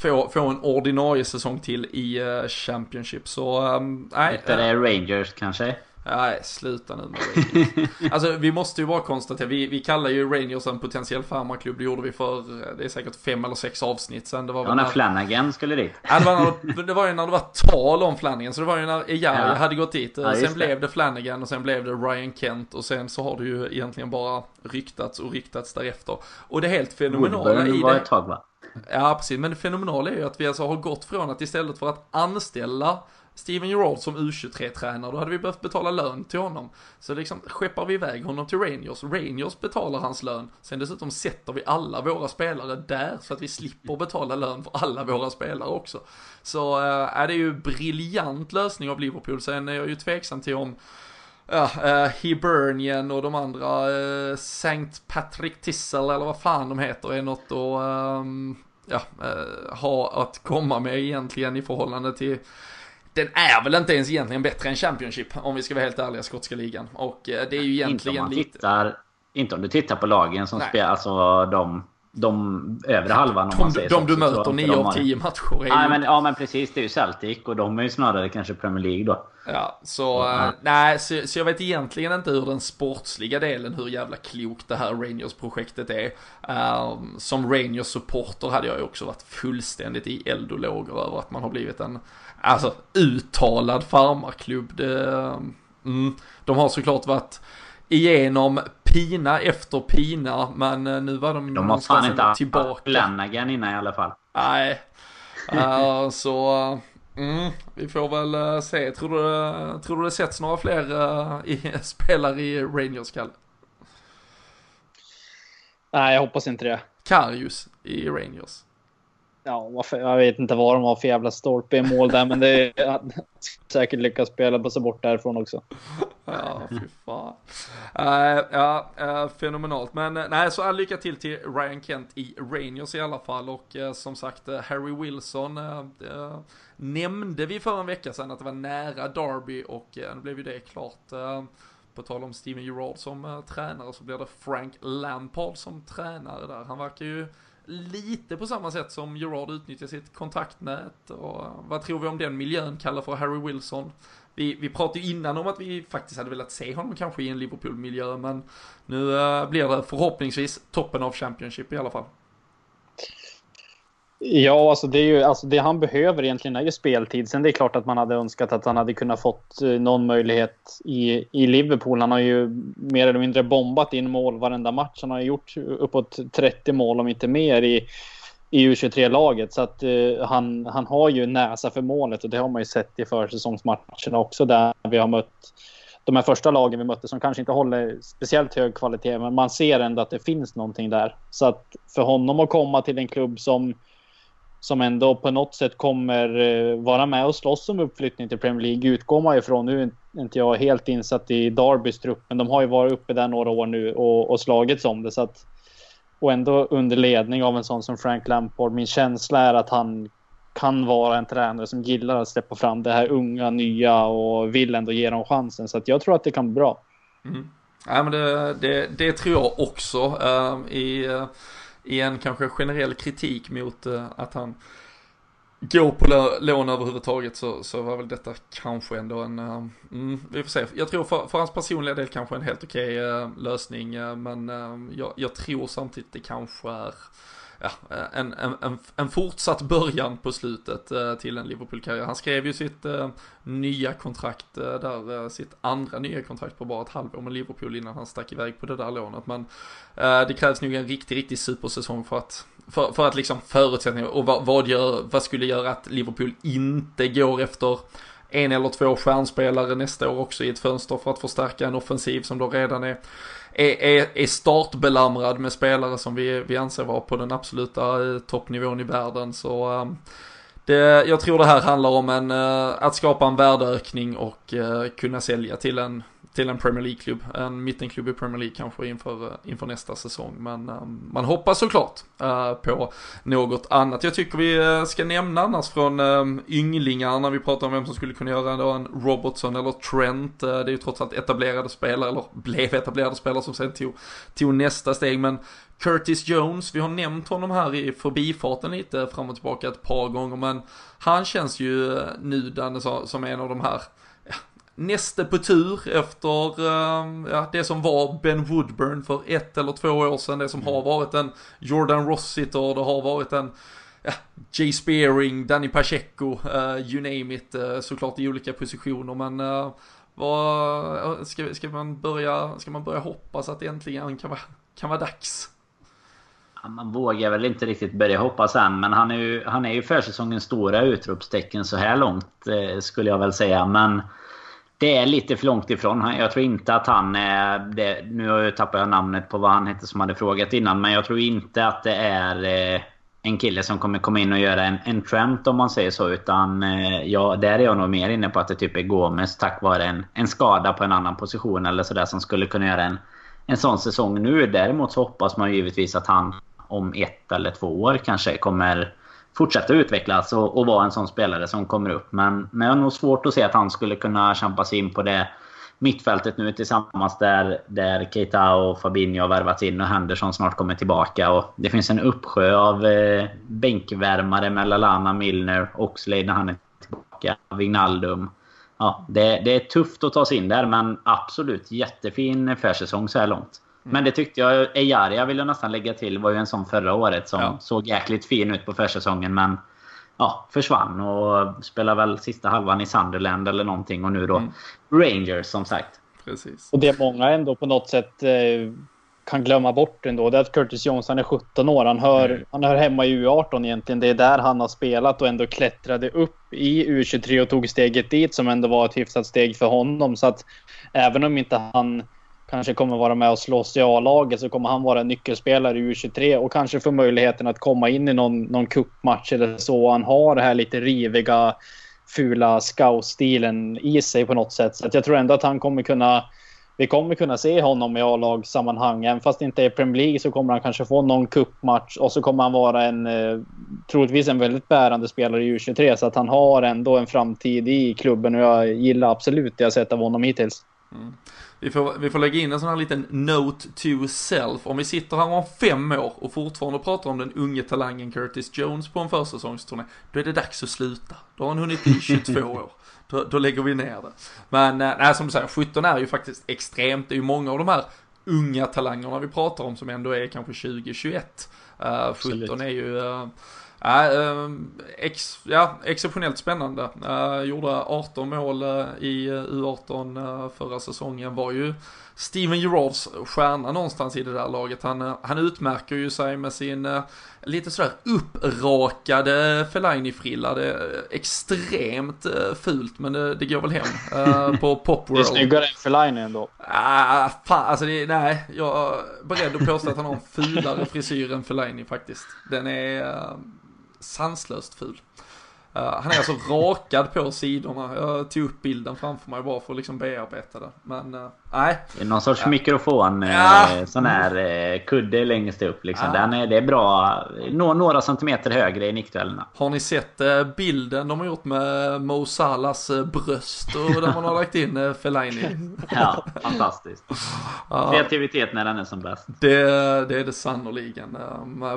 få, få en ordinarie säsong till i uh, Championship. Så um, nej. Efter det Rangers kanske? Nej, sluta nu med Rangers. <laughs> alltså vi måste ju bara konstatera, vi, vi kallar ju Rangers en potentiell farmarklubb, det gjorde vi för, det är säkert fem eller sex avsnitt sen. Det var Ja, väl när när, Flanagan skulle dit. ja, det, var när, det var ju när det var tal om Flanagan, så det var ju när Ejaria Ja. hade gått dit. Ja, just sen det. blev det Flanagan och sen blev det Ryan Kent och sen så har det ju egentligen bara ryktats och ryktats därefter. Och det helt fenomenala i Woodburn var det... ett tag va? Ja, precis. Men det fenomenala är ju att vi alltså har gått från att istället för att anställa Steven Gerrard som U23-tränare, då hade vi behövt betala lön till honom. Så liksom skeppar vi iväg honom till Rangers, Rangers betalar hans lön, sen dessutom sätter vi alla våra spelare där så att vi slipper betala lön för alla våra spelare också. Så äh, är det ju briljant lösning av Liverpool, sen är jag ju tveksam till om Ja, uh, Hibernian och de andra, uh, Saint Patrick Tissel eller vad fan de heter, är något att ehm, ja, eh, ha att komma med egentligen i förhållande till den är väl inte ens egentligen bättre än Championship om vi ska vara helt ärliga, skotska ligan. Och det är ju Inte om, egentligen man lite... tittar, inte om du tittar på lagen som Nej. spelar, alltså de, de övre halvan om man De, säger de så, du så möter inte 9 de av har- 10 matcher är ju... Nej, men, ja men precis, det är ju Celtic och de är ju snarare kanske Premier League då. Ja, så Ja. eh, nej, så, så jag vet egentligen inte hur den sportsliga delen, hur jävla klokt det här Rangers-projektet är. Ehm, som Rangers-supporter hade jag ju också varit fullständigt i eld och lågor över att man har blivit en, alltså uttalad farmarklubb. Det, mm, de har såklart varit igenom pina efter pina, men eh, nu var de, De har fan inte tillbaka. Flanagan innan i alla fall. Nej. Eh, så, mm, vi får väl eh, se. Tror du, tror du det sätts några fler eh, i, <laughs> spelare i Rangers, Kalle? Nej, jag hoppas inte det. Karius i Rangers. Ja, varför, jag vet inte vad de har för jävla stolpe i mål där, men det är säkert lyckas spela på sig bort därifrån också. Ja, fy fan. Uh, ja, uh, fenomenalt. Men uh, nej, så all lycka till till Ryan Kent i Rangers i alla fall. Och som sagt, Harry Wilson nämnde vi för en vecka sedan att det var nära Derby och nu blev ju det klart. På tal om Steven Gerrard som tränare så blir det Frank Lampard som tränare där. Han verkar ju lite på samma sätt som Gerard utnyttjar sitt kontaktnät. Och vad tror vi om den miljön, kallar för Harry Wilson? Vi, vi pratade ju innan om att vi faktiskt hade velat se honom kanske i en Liverpool-miljö, men nu eh, blir det förhoppningsvis toppen av Championship i alla fall. Ja, alltså det, är ju, alltså det han behöver egentligen är ju speltid. Sen det är klart att man hade önskat att han hade kunnat fått eh, någon möjlighet i, i Liverpool. Han har ju mer eller mindre bombat in mål varenda match. Han har gjort uppåt 30 mål, om inte mer, i, i U23-laget. Så att uh, han, han har ju näsa för målet och det har man ju sett i försäsongsmatcherna också där vi har mött de här första lagen vi mötte som kanske inte håller speciellt hög kvalitet, men man ser ändå att det finns någonting där. Så att för honom att komma till en klubb som som ändå på något sätt kommer eh, vara med och slåss om uppflyttning till Premier League utgår man ifrån. Nu är inte jag helt insatt i Darbys trupp, men de har ju varit uppe där några år nu och, och slagits om det. Så att, och ändå under ledning av en sån som Frank Lampard. Min känsla är att han kan vara en tränare som gillar att släppa fram det här unga, nya och vill ändå ge dem chansen. Så att jag tror att det kan bli bra. Mm. Ja, men det, det, det tror jag också. Uh, i, uh i en kanske generell kritik mot eh, att han går på lån överhuvudtaget så, så var väl detta kanske ändå en, eh, mm, vi får se. Jag tror för, för hans personliga del kanske en helt okej okay, uh, lösning, men jag, jag, tror samtidigt det kanske är ja, eh, en, en, en, fortsatt början på slutet eh, till en Liverpool-karriär. Han skrev ju sitt eh, nya kontrakt eh, där, eh, sitt andra nya kontrakt på bara ett halvår med Liverpool innan han stack iväg på det där lånet. Men eh, det krävs nog en riktig, riktig supersäsong för att, för, för att liksom förutsättningar och vad, vad, gör, vad skulle göra att Liverpool inte går efter en eller två stjärnspelare nästa år också i ett fönster för att förstärka en offensiv som då redan är är, är, är startbelamrad med spelare som vi, vi anser vara på den absoluta eh, toppnivån i världen. Så ehm, det, jag tror det här handlar om en, eh, att skapa en värdeökning och eh, kunna sälja till en till en Premier League-klubb, en mittenklubb i Premier League kanske inför, eh, inför nästa säsong. Men um, man hoppas såklart uh, på något annat. Jag tycker vi ska nämna annars från um, ynglingar när vi pratar om vem som skulle kunna göra då en Robertson eller Trent. Uh, det är ju trots allt etablerade spelare, eller blev etablerade spelare som sen tog, tog nästa steg. Men Curtis Jones, vi har nämnt honom här i förbifarten lite fram och tillbaka ett par gånger. Men han känns ju nu som en av de här näste på tur efter uh, ja, det som var Ben Woodburn för ett eller två år sedan. Det som mm. har varit en Jordan Rossiter, det har varit en ja, Jay Spearing, Danny Pacheco, uh, you name it, uh, såklart i olika positioner. Men uh, vad, ska, ska, man börja, ska man börja hoppas att det äntligen kan vara, kan vara dags? Man vågar väl inte riktigt börja hoppas än, men han är ju, han är ju försäsongens stora utropstecken så här långt, skulle jag väl säga. Men det är lite för långt ifrån. Jag tror inte att han är... Det, nu tappar jag namnet på vad han hette som hade frågat innan. Men jag tror inte att det är eh, en kille som kommer komma in och göra en, en Trent om man säger så. Utan eh, ja, där är jag nog mer inne på att det typ är Gomes tack vare en, en skada på en annan position eller sådär som skulle kunna göra en, en sån säsong nu. Däremot så hoppas man givetvis att han om ett eller två år kanske kommer fortsätta utvecklas och, och vara en sån spelare som kommer upp. Men, men jag har nog svårt att se att han skulle kunna kämpa sig in på det mittfältet nu tillsammans där, där Keita och Fabinho har värvats in och Henderson snart kommer tillbaka. Och det finns en uppsjö av eh, bänkvärmare med Lalana, Milner, Oxlade när han är tillbaka, Wignaldum. Ja, det, det är tufft att ta sig in där men absolut jättefin försäsong så här långt. Men det tyckte jag, Ejaria vill jag nästan lägga till, var ju en sån förra året som ja. såg jäkligt fin ut på försäsongen men ja, försvann och spelar väl sista halvan i Sunderland eller någonting och nu då mm. Rangers som sagt. Precis. Och det många ändå på något sätt eh, kan glömma bort ändå det är att Curtis Johnson är 17 år. Han hör, mm. han hör hemma i U18 egentligen. Det är där han har spelat och ändå klättrade upp i U23 och tog steget dit som ändå var ett hyfsat steg för honom. Så att även om inte han kanske kommer vara med och slåss i A-laget så kommer han vara en nyckelspelare i U23 och kanske få möjligheten att komma in i någon, någon cupmatch eller så. Han har det här lite riviga, fula scout-stilen i sig på något sätt. Så jag tror ändå att han kommer kunna vi kommer kunna se honom i A-lagssammanhang. Även fast det inte är Premier League så kommer han kanske få någon kuppmatch och så kommer han vara en eh, troligtvis en väldigt bärande spelare i U23 så att han har ändå en framtid i klubben och jag gillar absolut det jag sett av honom hittills. Mm. Vi får, vi får lägga in en sån här liten note to self. Om vi sitter här om fem år och fortfarande pratar om den unge talangen Curtis Jones på en försäsongsturné, då är det dags att sluta. Då har han hunnit bli 22 <laughs> år. Då, då lägger vi ner det. Men eh, nej, som du säger, 17 är ju faktiskt extremt. Det är ju många av de här unga talangerna vi pratar om som ändå är kanske 20-21. Uh, 17 är ju... Uh, uh, ex, ja, exceptionellt spännande. Uh, gjorde 18 mål uh, i U18 förra säsongen. Var ju Steven Gerards stjärna någonstans i det där laget. Han, han utmärker ju sig med sin lite sådär upprakade Fellaini-frilla. Det är extremt fult men det, det går väl hem uh, <laughs> på Popworld. Det är snyggare än Fellaini ändå. Ah, fan, alltså det, nej, jag är beredd att påstå att han har en fulare frisyr än Fellaini faktiskt. Den är uh, sanslöst ful. Uh, han är alltså <laughs> rakad på sidorna. Jag tog upp bilden framför mig bara för att liksom bearbeta det. Men uh, nej. Någon sorts uh, mikrofon. Ja. Sån här kudde längst upp liksom. Ja. Den är, det är bra. Nå, några centimeter högre i nickduellerna. Har ni sett bilden de har gjort med Mo Salahs bröst och där man har lagt in Fellaini? <laughs> ja, fantastiskt. Kreativitet när den är som bäst. Det, det är det sannoliken.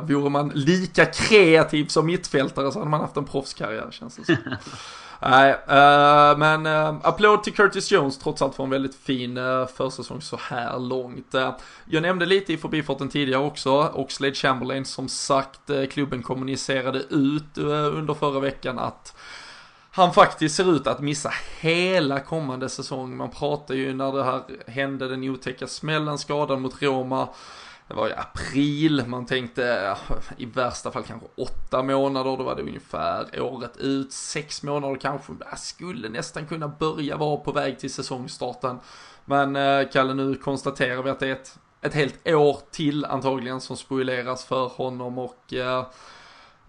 Vore man lika kreativ som mittfältare så hade man haft en proffskarriär känns det som. <laughs> Nej, uh, men uh, applåd till Curtis Jones trots allt för en väldigt fin uh, försäsong så här långt. Uh, jag nämnde lite i förbifarten tidigare också, Oxlade Chamberlain som sagt, uh, klubben kommunicerade ut under förra veckan att han faktiskt ser ut att missa hela kommande säsong. Man pratar ju när det här hände, den otäcka smällen, skadan mot Roma det var ju april, man tänkte i värsta fall kanske åtta månader, då var det ungefär året ut, sex månader kanske, skulle nästan kunna börja vara på väg till säsongstarten. Men eh, Kalle, nu konstaterar vi att det är ett, ett helt år till antagligen som spoileras för honom och eh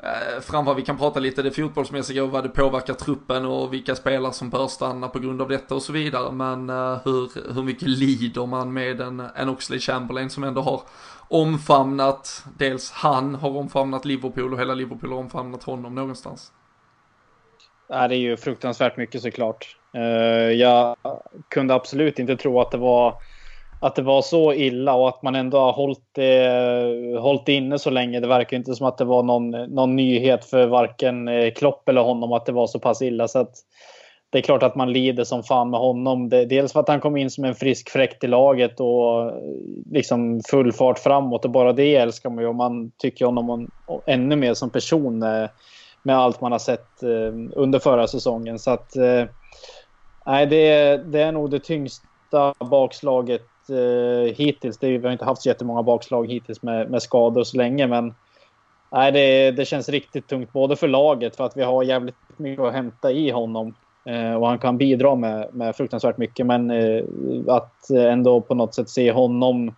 Eh, framför vi kan prata lite det fotbollsmässiga och vad det påverkar truppen och vilka spelare som bör stanna på grund av detta och så vidare. Men eh, hur, hur mycket lider man med en, en Oxley Chamberlain som ändå har omfamnat, dels han har omfamnat Liverpool och hela Liverpool har omfamnat honom någonstans. Ja, det är ju fruktansvärt mycket såklart. Eh, jag kunde absolut inte tro att det var att det var så illa och att man ändå har hållit det, hållit det inne så länge. Det verkar inte som att det var någon, någon nyhet för varken eh, Klopp eller honom att det var så pass illa. Så att det är klart att man lider som fan med honom. Det, dels för att han kom in som en frisk fräkt i laget och eh, liksom full fart framåt och bara det älskar man ju. Och man tycker honom ännu mer som person med allt man har sett under förra säsongen. Så att nej, det, det är nog det tyngsta bakslaget Eh, hittills. Det, vi har inte haft så jättemånga bakslag hittills med, med skador så länge, men nej, det, det känns riktigt tungt både för laget för att vi har jävligt mycket att hämta i honom Eh, och han kan bidra med, med fruktansvärt mycket. Men eh, att ändå på något sätt se honom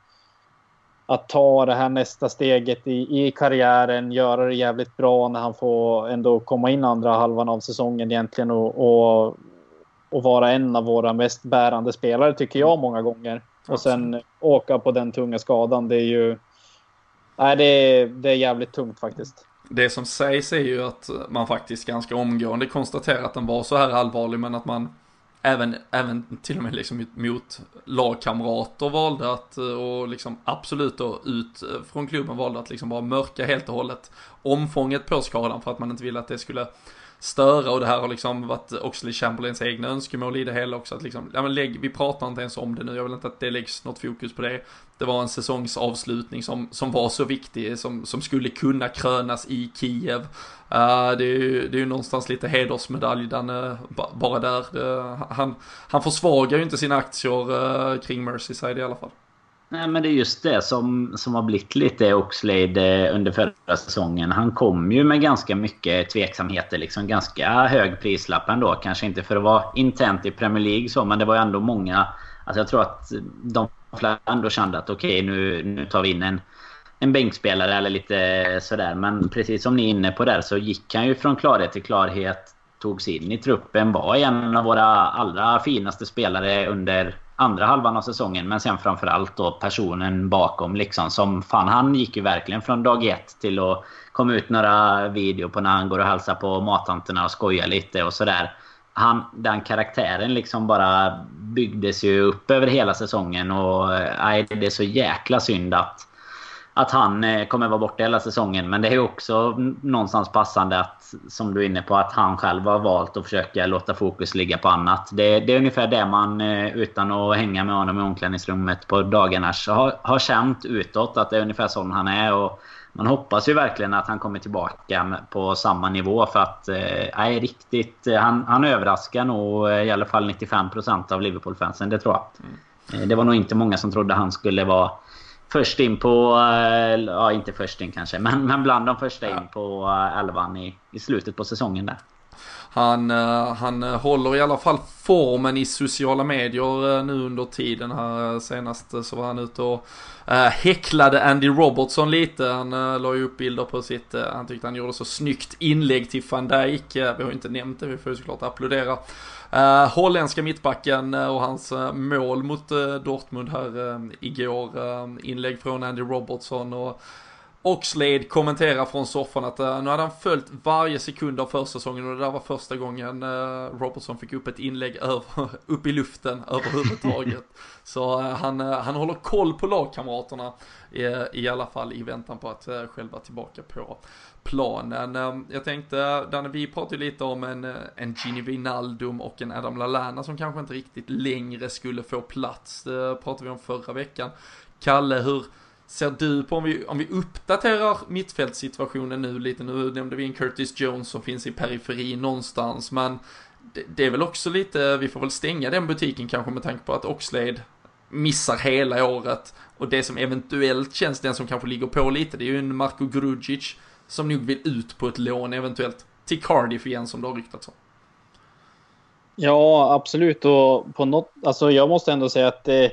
att ta det här nästa steget i, i karriären, göra det jävligt bra när han får ändå komma in andra halvan av säsongen egentligen och, och, och vara en av våra mest bärande spelare tycker jag många gånger. Och sen åka på den tunga skadan, det är ju... Nej, det är, det är jävligt tungt faktiskt. Det som sägs är ju att man faktiskt ganska omgående konstaterar att den var så här allvarlig men att man även, även till och med liksom mot lagkamrater valde att, och liksom absolut då ut från klubben valde att liksom bara mörka helt och hållet omfånget på skadan för att man inte ville att det skulle störa och det här har liksom varit Oxley Chamberlains egna önskemål i det hela också att liksom, ja men lägg, vi pratar inte ens om det nu, jag vill inte att det läggs något fokus på det. Det var en säsongsavslutning som, som var så viktig, som, som skulle kunna krönas i Kiev. Uh, det, är ju, det är ju någonstans lite hedersmedalj den, uh, bara där. Det, han, han försvagar ju inte sina aktier uh, kring Merseyside i alla fall. Nej, men det är just det som, som har blivit lite Oxlade eh, under förra säsongen. Han kom ju med ganska mycket tveksamheter. Liksom ganska hög prislapp ändå. Kanske inte för att vara intent i Premier League så, men det var ju ändå många... Alltså jag tror att de flesta ändå kände att okej, okay, nu, nu tar vi in en, en bänkspelare eller lite sådär. Men precis som ni är inne på där så gick han ju från klarhet till klarhet. Togs in i truppen, var en av våra allra finaste spelare under andra halvan av säsongen. Men sen framförallt då personen bakom liksom. Som fan, han gick ju verkligen från dag ett till att komma ut några video på när han går och hälsar på mattanterna och skojar lite och sådär. Han, den karaktären liksom bara byggdes ju upp över hela säsongen och eh, nej, det är så jäkla synd att att han eh, kommer vara borta hela säsongen. Men det är också någonstans passande att, som du är inne på, att han själv har valt att försöka låta fokus ligga på annat. Det, det är ungefär det man, eh, utan att hänga med honom i omklädningsrummet på dagarna, har, har känt utåt att det är ungefär sån han är. Och man hoppas ju verkligen att han kommer tillbaka på samma nivå för att... Eh, riktigt... Han, han överraskar nog i alla fall 95% av Liverpool-fansen, det tror jag. Mm. Det var nog inte många som trodde han skulle vara först in på... Eh, ja, inte först in kanske, men, men bland de första in på eh, elvan i, i slutet på säsongen där. Han, eh, han håller i alla fall formen i sociala medier eh, nu under tiden här. Eh, senast så var han ute och häcklade Andy Robertson lite. Han la ju upp bilder på sitt, han tyckte han gjorde så snyggt inlägg till van Dijk. vi har ju inte nämnt det, vi får ju såklart applådera. Uh, holländska mittbacken uh, och hans uh, mål mot Dortmund här igår. inlägg från Andy Robertson och Oxlade kommenterar från soffan att uh, nu hade han följt varje sekund av försäsongen och det där var första gången uh, Robertson fick upp ett inlägg <laughs> över, upp i luften överhuvudtaget. <laughs> Så uh, han, han håller koll på lagkamraterna i, i alla fall i väntan på att själv vara tillbaka på planen. jag tänkte, Danne, vi pratade lite om en, en Gini Wijnaldum och en Adam Lallana som kanske inte riktigt längre skulle få plats. Det pratade vi om förra veckan. Kalle, hur ser du på om vi, om vi uppdaterar mittfältssituationen nu lite, nu nämnde vi en Curtis Jones som finns i periferi någonstans, men det, det, är väl också lite, vi får väl stänga den butiken kanske med tanke på att Oxlade missar hela året. Och det som eventuellt känns den som kanske ligger på lite, det är ju en Marko Grudzic som nog vill ut på ett lån eventuellt till Cardiff igen som det har ryktats om. Ja, absolut. Och på något, alltså jag måste ändå säga att det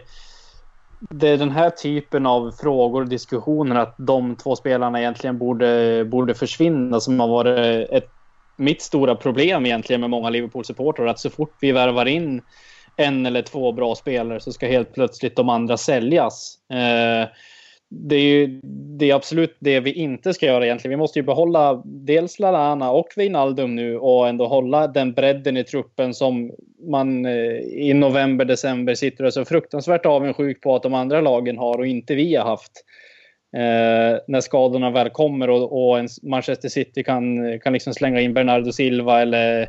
det är den här typen av frågor och diskussioner att de två spelarna egentligen borde, borde försvinna som har varit ett, mitt stora problem egentligen med många Liverpool-supportrar. Att så fort vi värvar in en eller två bra spelare så ska helt plötsligt de andra säljas. Eh, det är ju det är absolut det vi inte ska göra egentligen. Vi måste ju behålla dels Lalana och Wijnaldum nu och ändå hålla den bredden i truppen som man eh, i november, december sitter och är så fruktansvärt avundsjuk på att de andra lagen har och inte vi har haft. Eh, när skadorna väl kommer och, och Manchester City kan, kan liksom slänga in Bernardo Silva eller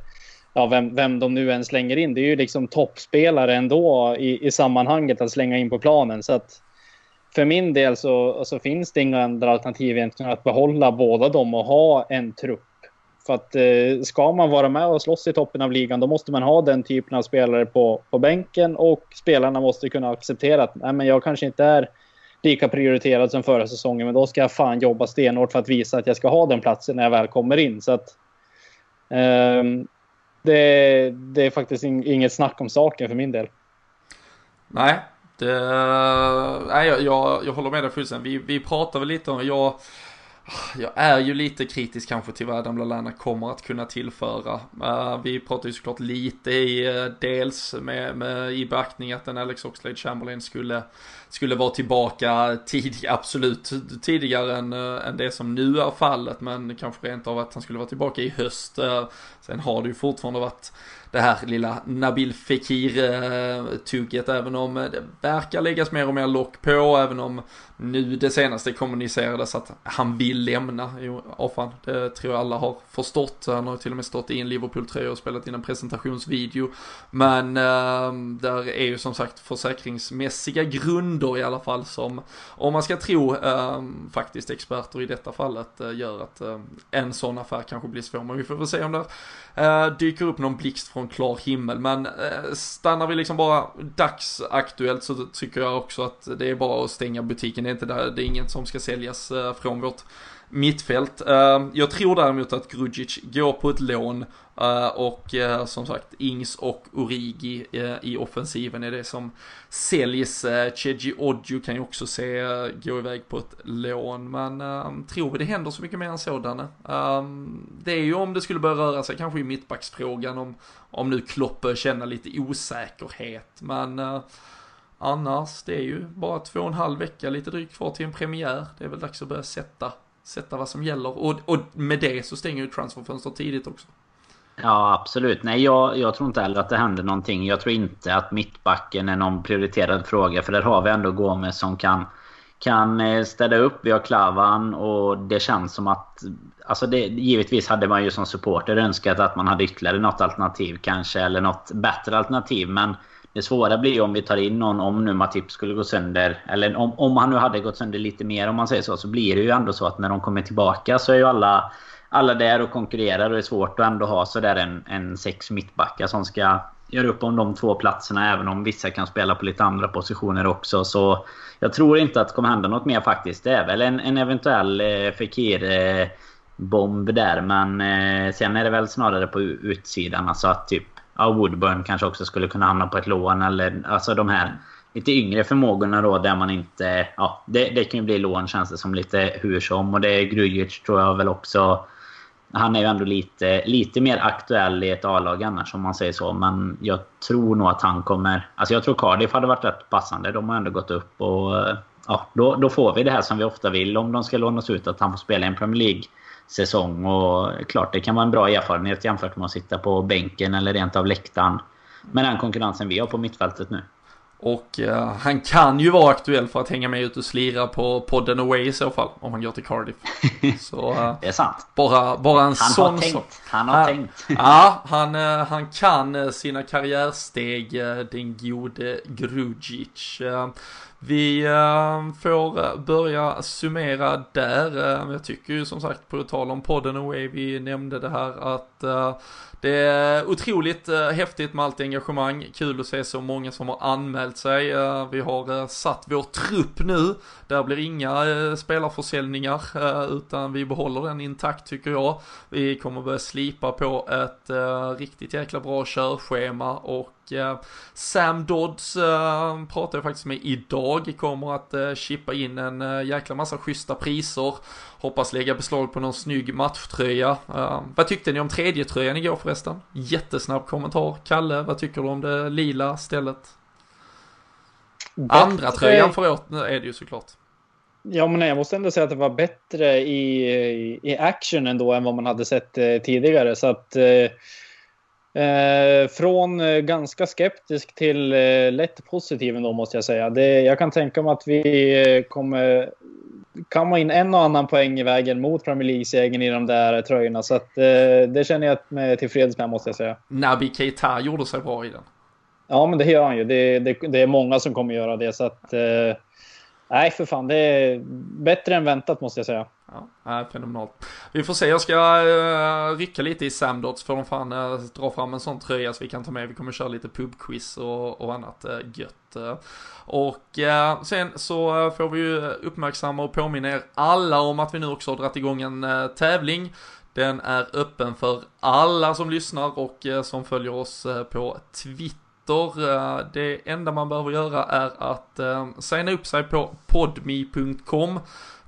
ja, vem, vem de nu än slänger in. Det är ju liksom toppspelare ändå i, i sammanhanget att slänga in på planen. Så att, för min del så, så finns det inga andra alternativ egentligen att behålla båda dem och ha en trupp. För att eh, ska man vara med och slåss i toppen av ligan då måste man ha den typen av spelare på, på bänken och spelarna måste kunna acceptera att nej, men jag kanske inte är lika prioriterad som förra säsongen men då ska jag fan jobba stenhårt för att visa att jag ska ha den platsen när jag väl kommer in. Så att, eh, det, det är faktiskt inget snack om saken för min del. Nej, det, nej, jag, jag, jag håller med dig fullständigt. Vi, vi pratar väl lite om, jag, jag är ju lite kritisk kanske till vad Adam Lallana kommer att kunna tillföra. Uh, vi pratar ju såklart lite i, uh, dels med, med i beaktning att en Alex Oxlade Chamberlain skulle, skulle vara tillbaka tidig, absolut tidigare än, uh, än det som nu är fallet, men kanske rent av att han skulle vara tillbaka i höst. sen har det ju fortfarande varit det här lilla Nabil Fekir-tugget, eh, även om eh, det verkar läggas mer och mer lock på, även om nu det senaste kommunicerades att han vill lämna. Jo, oh fan, det tror jag alla har förstått. Han har till och med stått i en Liverpool-tröja och spelat in en presentationsvideo. Men eh, där är ju som sagt försäkringsmässiga grunder i alla fall som, om man ska tro eh, faktiskt experter i detta fallet, eh, gör att ehm, en sån affär kanske blir svår. Men vi får väl se om det eh, dyker upp någon blixt från klar himmel. Men eh, stannar vi liksom bara dagsaktuellt så tycker jag också att det är bara att stänga butiken det är inte där, det är inget som ska säljas eh, från vårt mittfält. Eh, jag tror däremot att Grudzic går på ett lån eh, och som sagt, Ings och Origi i offensiven är det som säljs. Cheji Odju kan ju också se gå iväg på ett lån, men tror vi det händer så mycket mer än sådana? Ehm, det är ju om det skulle börja röra sig kanske i mittbacksfrågan, om, om nu Klopp känner lite osäkerhet, men annars, det är ju bara två och en halv vecka, lite drygt kvar till en premiär. Det är väl dags att börja sätta, sätta vad som gäller, och, och med det så stänger ju transferfönstret tidigt också. Ja, absolut. Nej, jag, jag tror inte heller att det händer någonting. Jag tror inte att mittbacken är någon prioriterad fråga. För där har vi ändå Gomes som kan, kan eh, städa upp. Vi har Klavan och det känns som att... Alltså det, givetvis hade man ju som supporter önskat att man hade ytterligare något alternativ kanske. Eller något bättre alternativ. Men det svåra blir ju om vi tar in någon, om nu Matip skulle gå sönder. Eller om, om han nu hade gått sönder lite mer om man säger så. Så blir det ju ändå så att när de kommer tillbaka så är ju alla alla där och konkurrerar och det är svårt att ändå ha sådär en, en sex mittbackar som ska göra upp om de två platserna även om vissa kan spela på lite andra positioner också. Så jag tror inte att det kommer hända något mer faktiskt. Det är väl en, en eventuell eh, Fekir-bomb eh, där men eh, sen är det väl snarare på utsidan. Alltså att typ ja, Woodburn kanske också skulle kunna hamna på ett lån eller alltså de här lite yngre förmågorna då där man inte... Ja, det, det kan ju bli lån känns det som lite hur som. Och det är Grujic tror jag väl också han är ju ändå lite, lite mer aktuell i ett A-lag annars om man säger så. Men jag tror nog att han kommer... Alltså jag tror Cardiff hade varit rätt passande. De har ändå gått upp och... Ja, då, då får vi det här som vi ofta vill om de ska lånas ut. Att han får spela en Premier League-säsong. Och klart, det kan vara en bra erfarenhet jämfört med att sitta på bänken eller rent av läktaren. Med den konkurrensen vi har på mittfältet nu. Och uh, han kan ju vara aktuell för att hänga med ut och slira på podden Away i så fall. Om han går till Cardiff. <laughs> Så, uh, det är sant. Bara, bara en han sån har tänkt. Han har uh, tänkt. ja, han, han kan sina karriärsteg, den gode Grujic. Vi eh, får eh, börja summera där. Eh, jag tycker ju som sagt på tal om podden Away, vi nämnde det här att det är otroligt häftigt med allt engagemang, kul att se så många som har anmält sig. Vi har satt vår trupp nu, där blir inga spelarförsäljningar utan vi behåller den intakt tycker jag. Vi kommer börja slipa på ett riktigt jäkla bra körschema och Sam Dodds uh, pratar jag faktiskt med idag, kommer att uh, chippa in en jäkla massa schyssta priser. Hoppas lägga beslag på någon snygg matchtröja. Vad tyckte ni om tredje tröjan igår förresten? Jättesnabb kommentar. Kalle, vad tycker du om det lila stället? Bättre... Andra tröjan för åt är det ju såklart. Ja, men jag måste ändå säga att det var bättre i, i action ändå än vad man hade sett eh, tidigare. Så att eh, från eh, ganska skeptisk till eh, lätt positiv ändå måste jag säga. Det, jag kan tänka mig att vi eh, kommer kamma in en och annan poäng i vägen mot Premier League-segern i de där tröjorna. Så att, eh, det känner jag mig tillfreds med måste jag säga. Nabi Keita gjorde sig bra i den. Ja, men det gör han ju. Det, det, det är många som kommer göra det. Så att, eh, Nej, för fan. Det är bättre än väntat måste jag säga. Ja, fenomenalt. Vi får se, jag ska uh, rycka lite i Samdots för de fan uh, dra fram en sån tröja så vi kan ta med. Vi kommer köra lite pubquiz och, och annat uh, gött. Uh, och uh, sen så får vi ju uppmärksamma och påminna er alla om att vi nu också har dragit igång en tävling. Den är öppen för alla som lyssnar och som följer oss på Twitter det enda man behöver göra är att signa upp sig på podme.com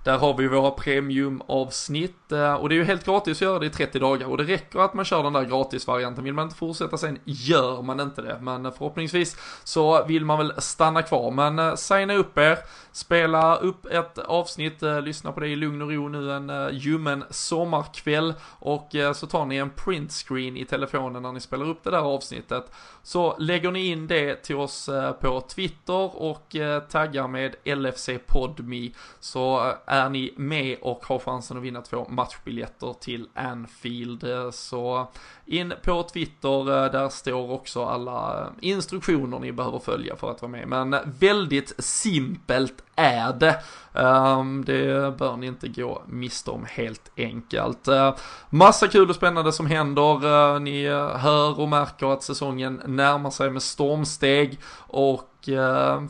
där har vi våra premiumavsnitt. Eh, och det är ju helt gratis att göra det i 30 dagar och det räcker att man kör den där gratisvarianten. Vill man inte fortsätta sen gör man inte det. Men eh, förhoppningsvis så vill man väl stanna kvar. Men eh, signa upp er, spela upp ett avsnitt, lyssna på det i lugn och ro nu en ljummen sommarkväll och så tar ni en printscreen i telefonen när ni spelar upp det där avsnittet. Så lägger ni in det till oss på Twitter och taggar med LFC Podmi så är ni med och har chansen att vinna två matchbiljetter till Anfield. Så in på Twitter, eh, där står också alla eh, instruktioner ni behöver följa för att vara med. Men väldigt simpelt är det. Ehm, det bör ni inte gå miste om helt enkelt. Eh, massa kul och spännande som händer. Ni hör och märker att säsongen närmar sig med stormsteg och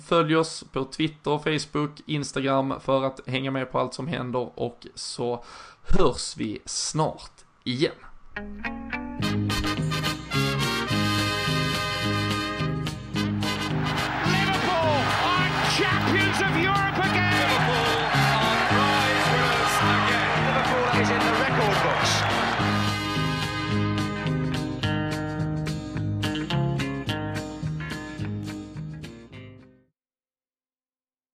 följ oss på Twitter, Facebook, Instagram för att hänga med på allt som händer och så hörs vi snart igen.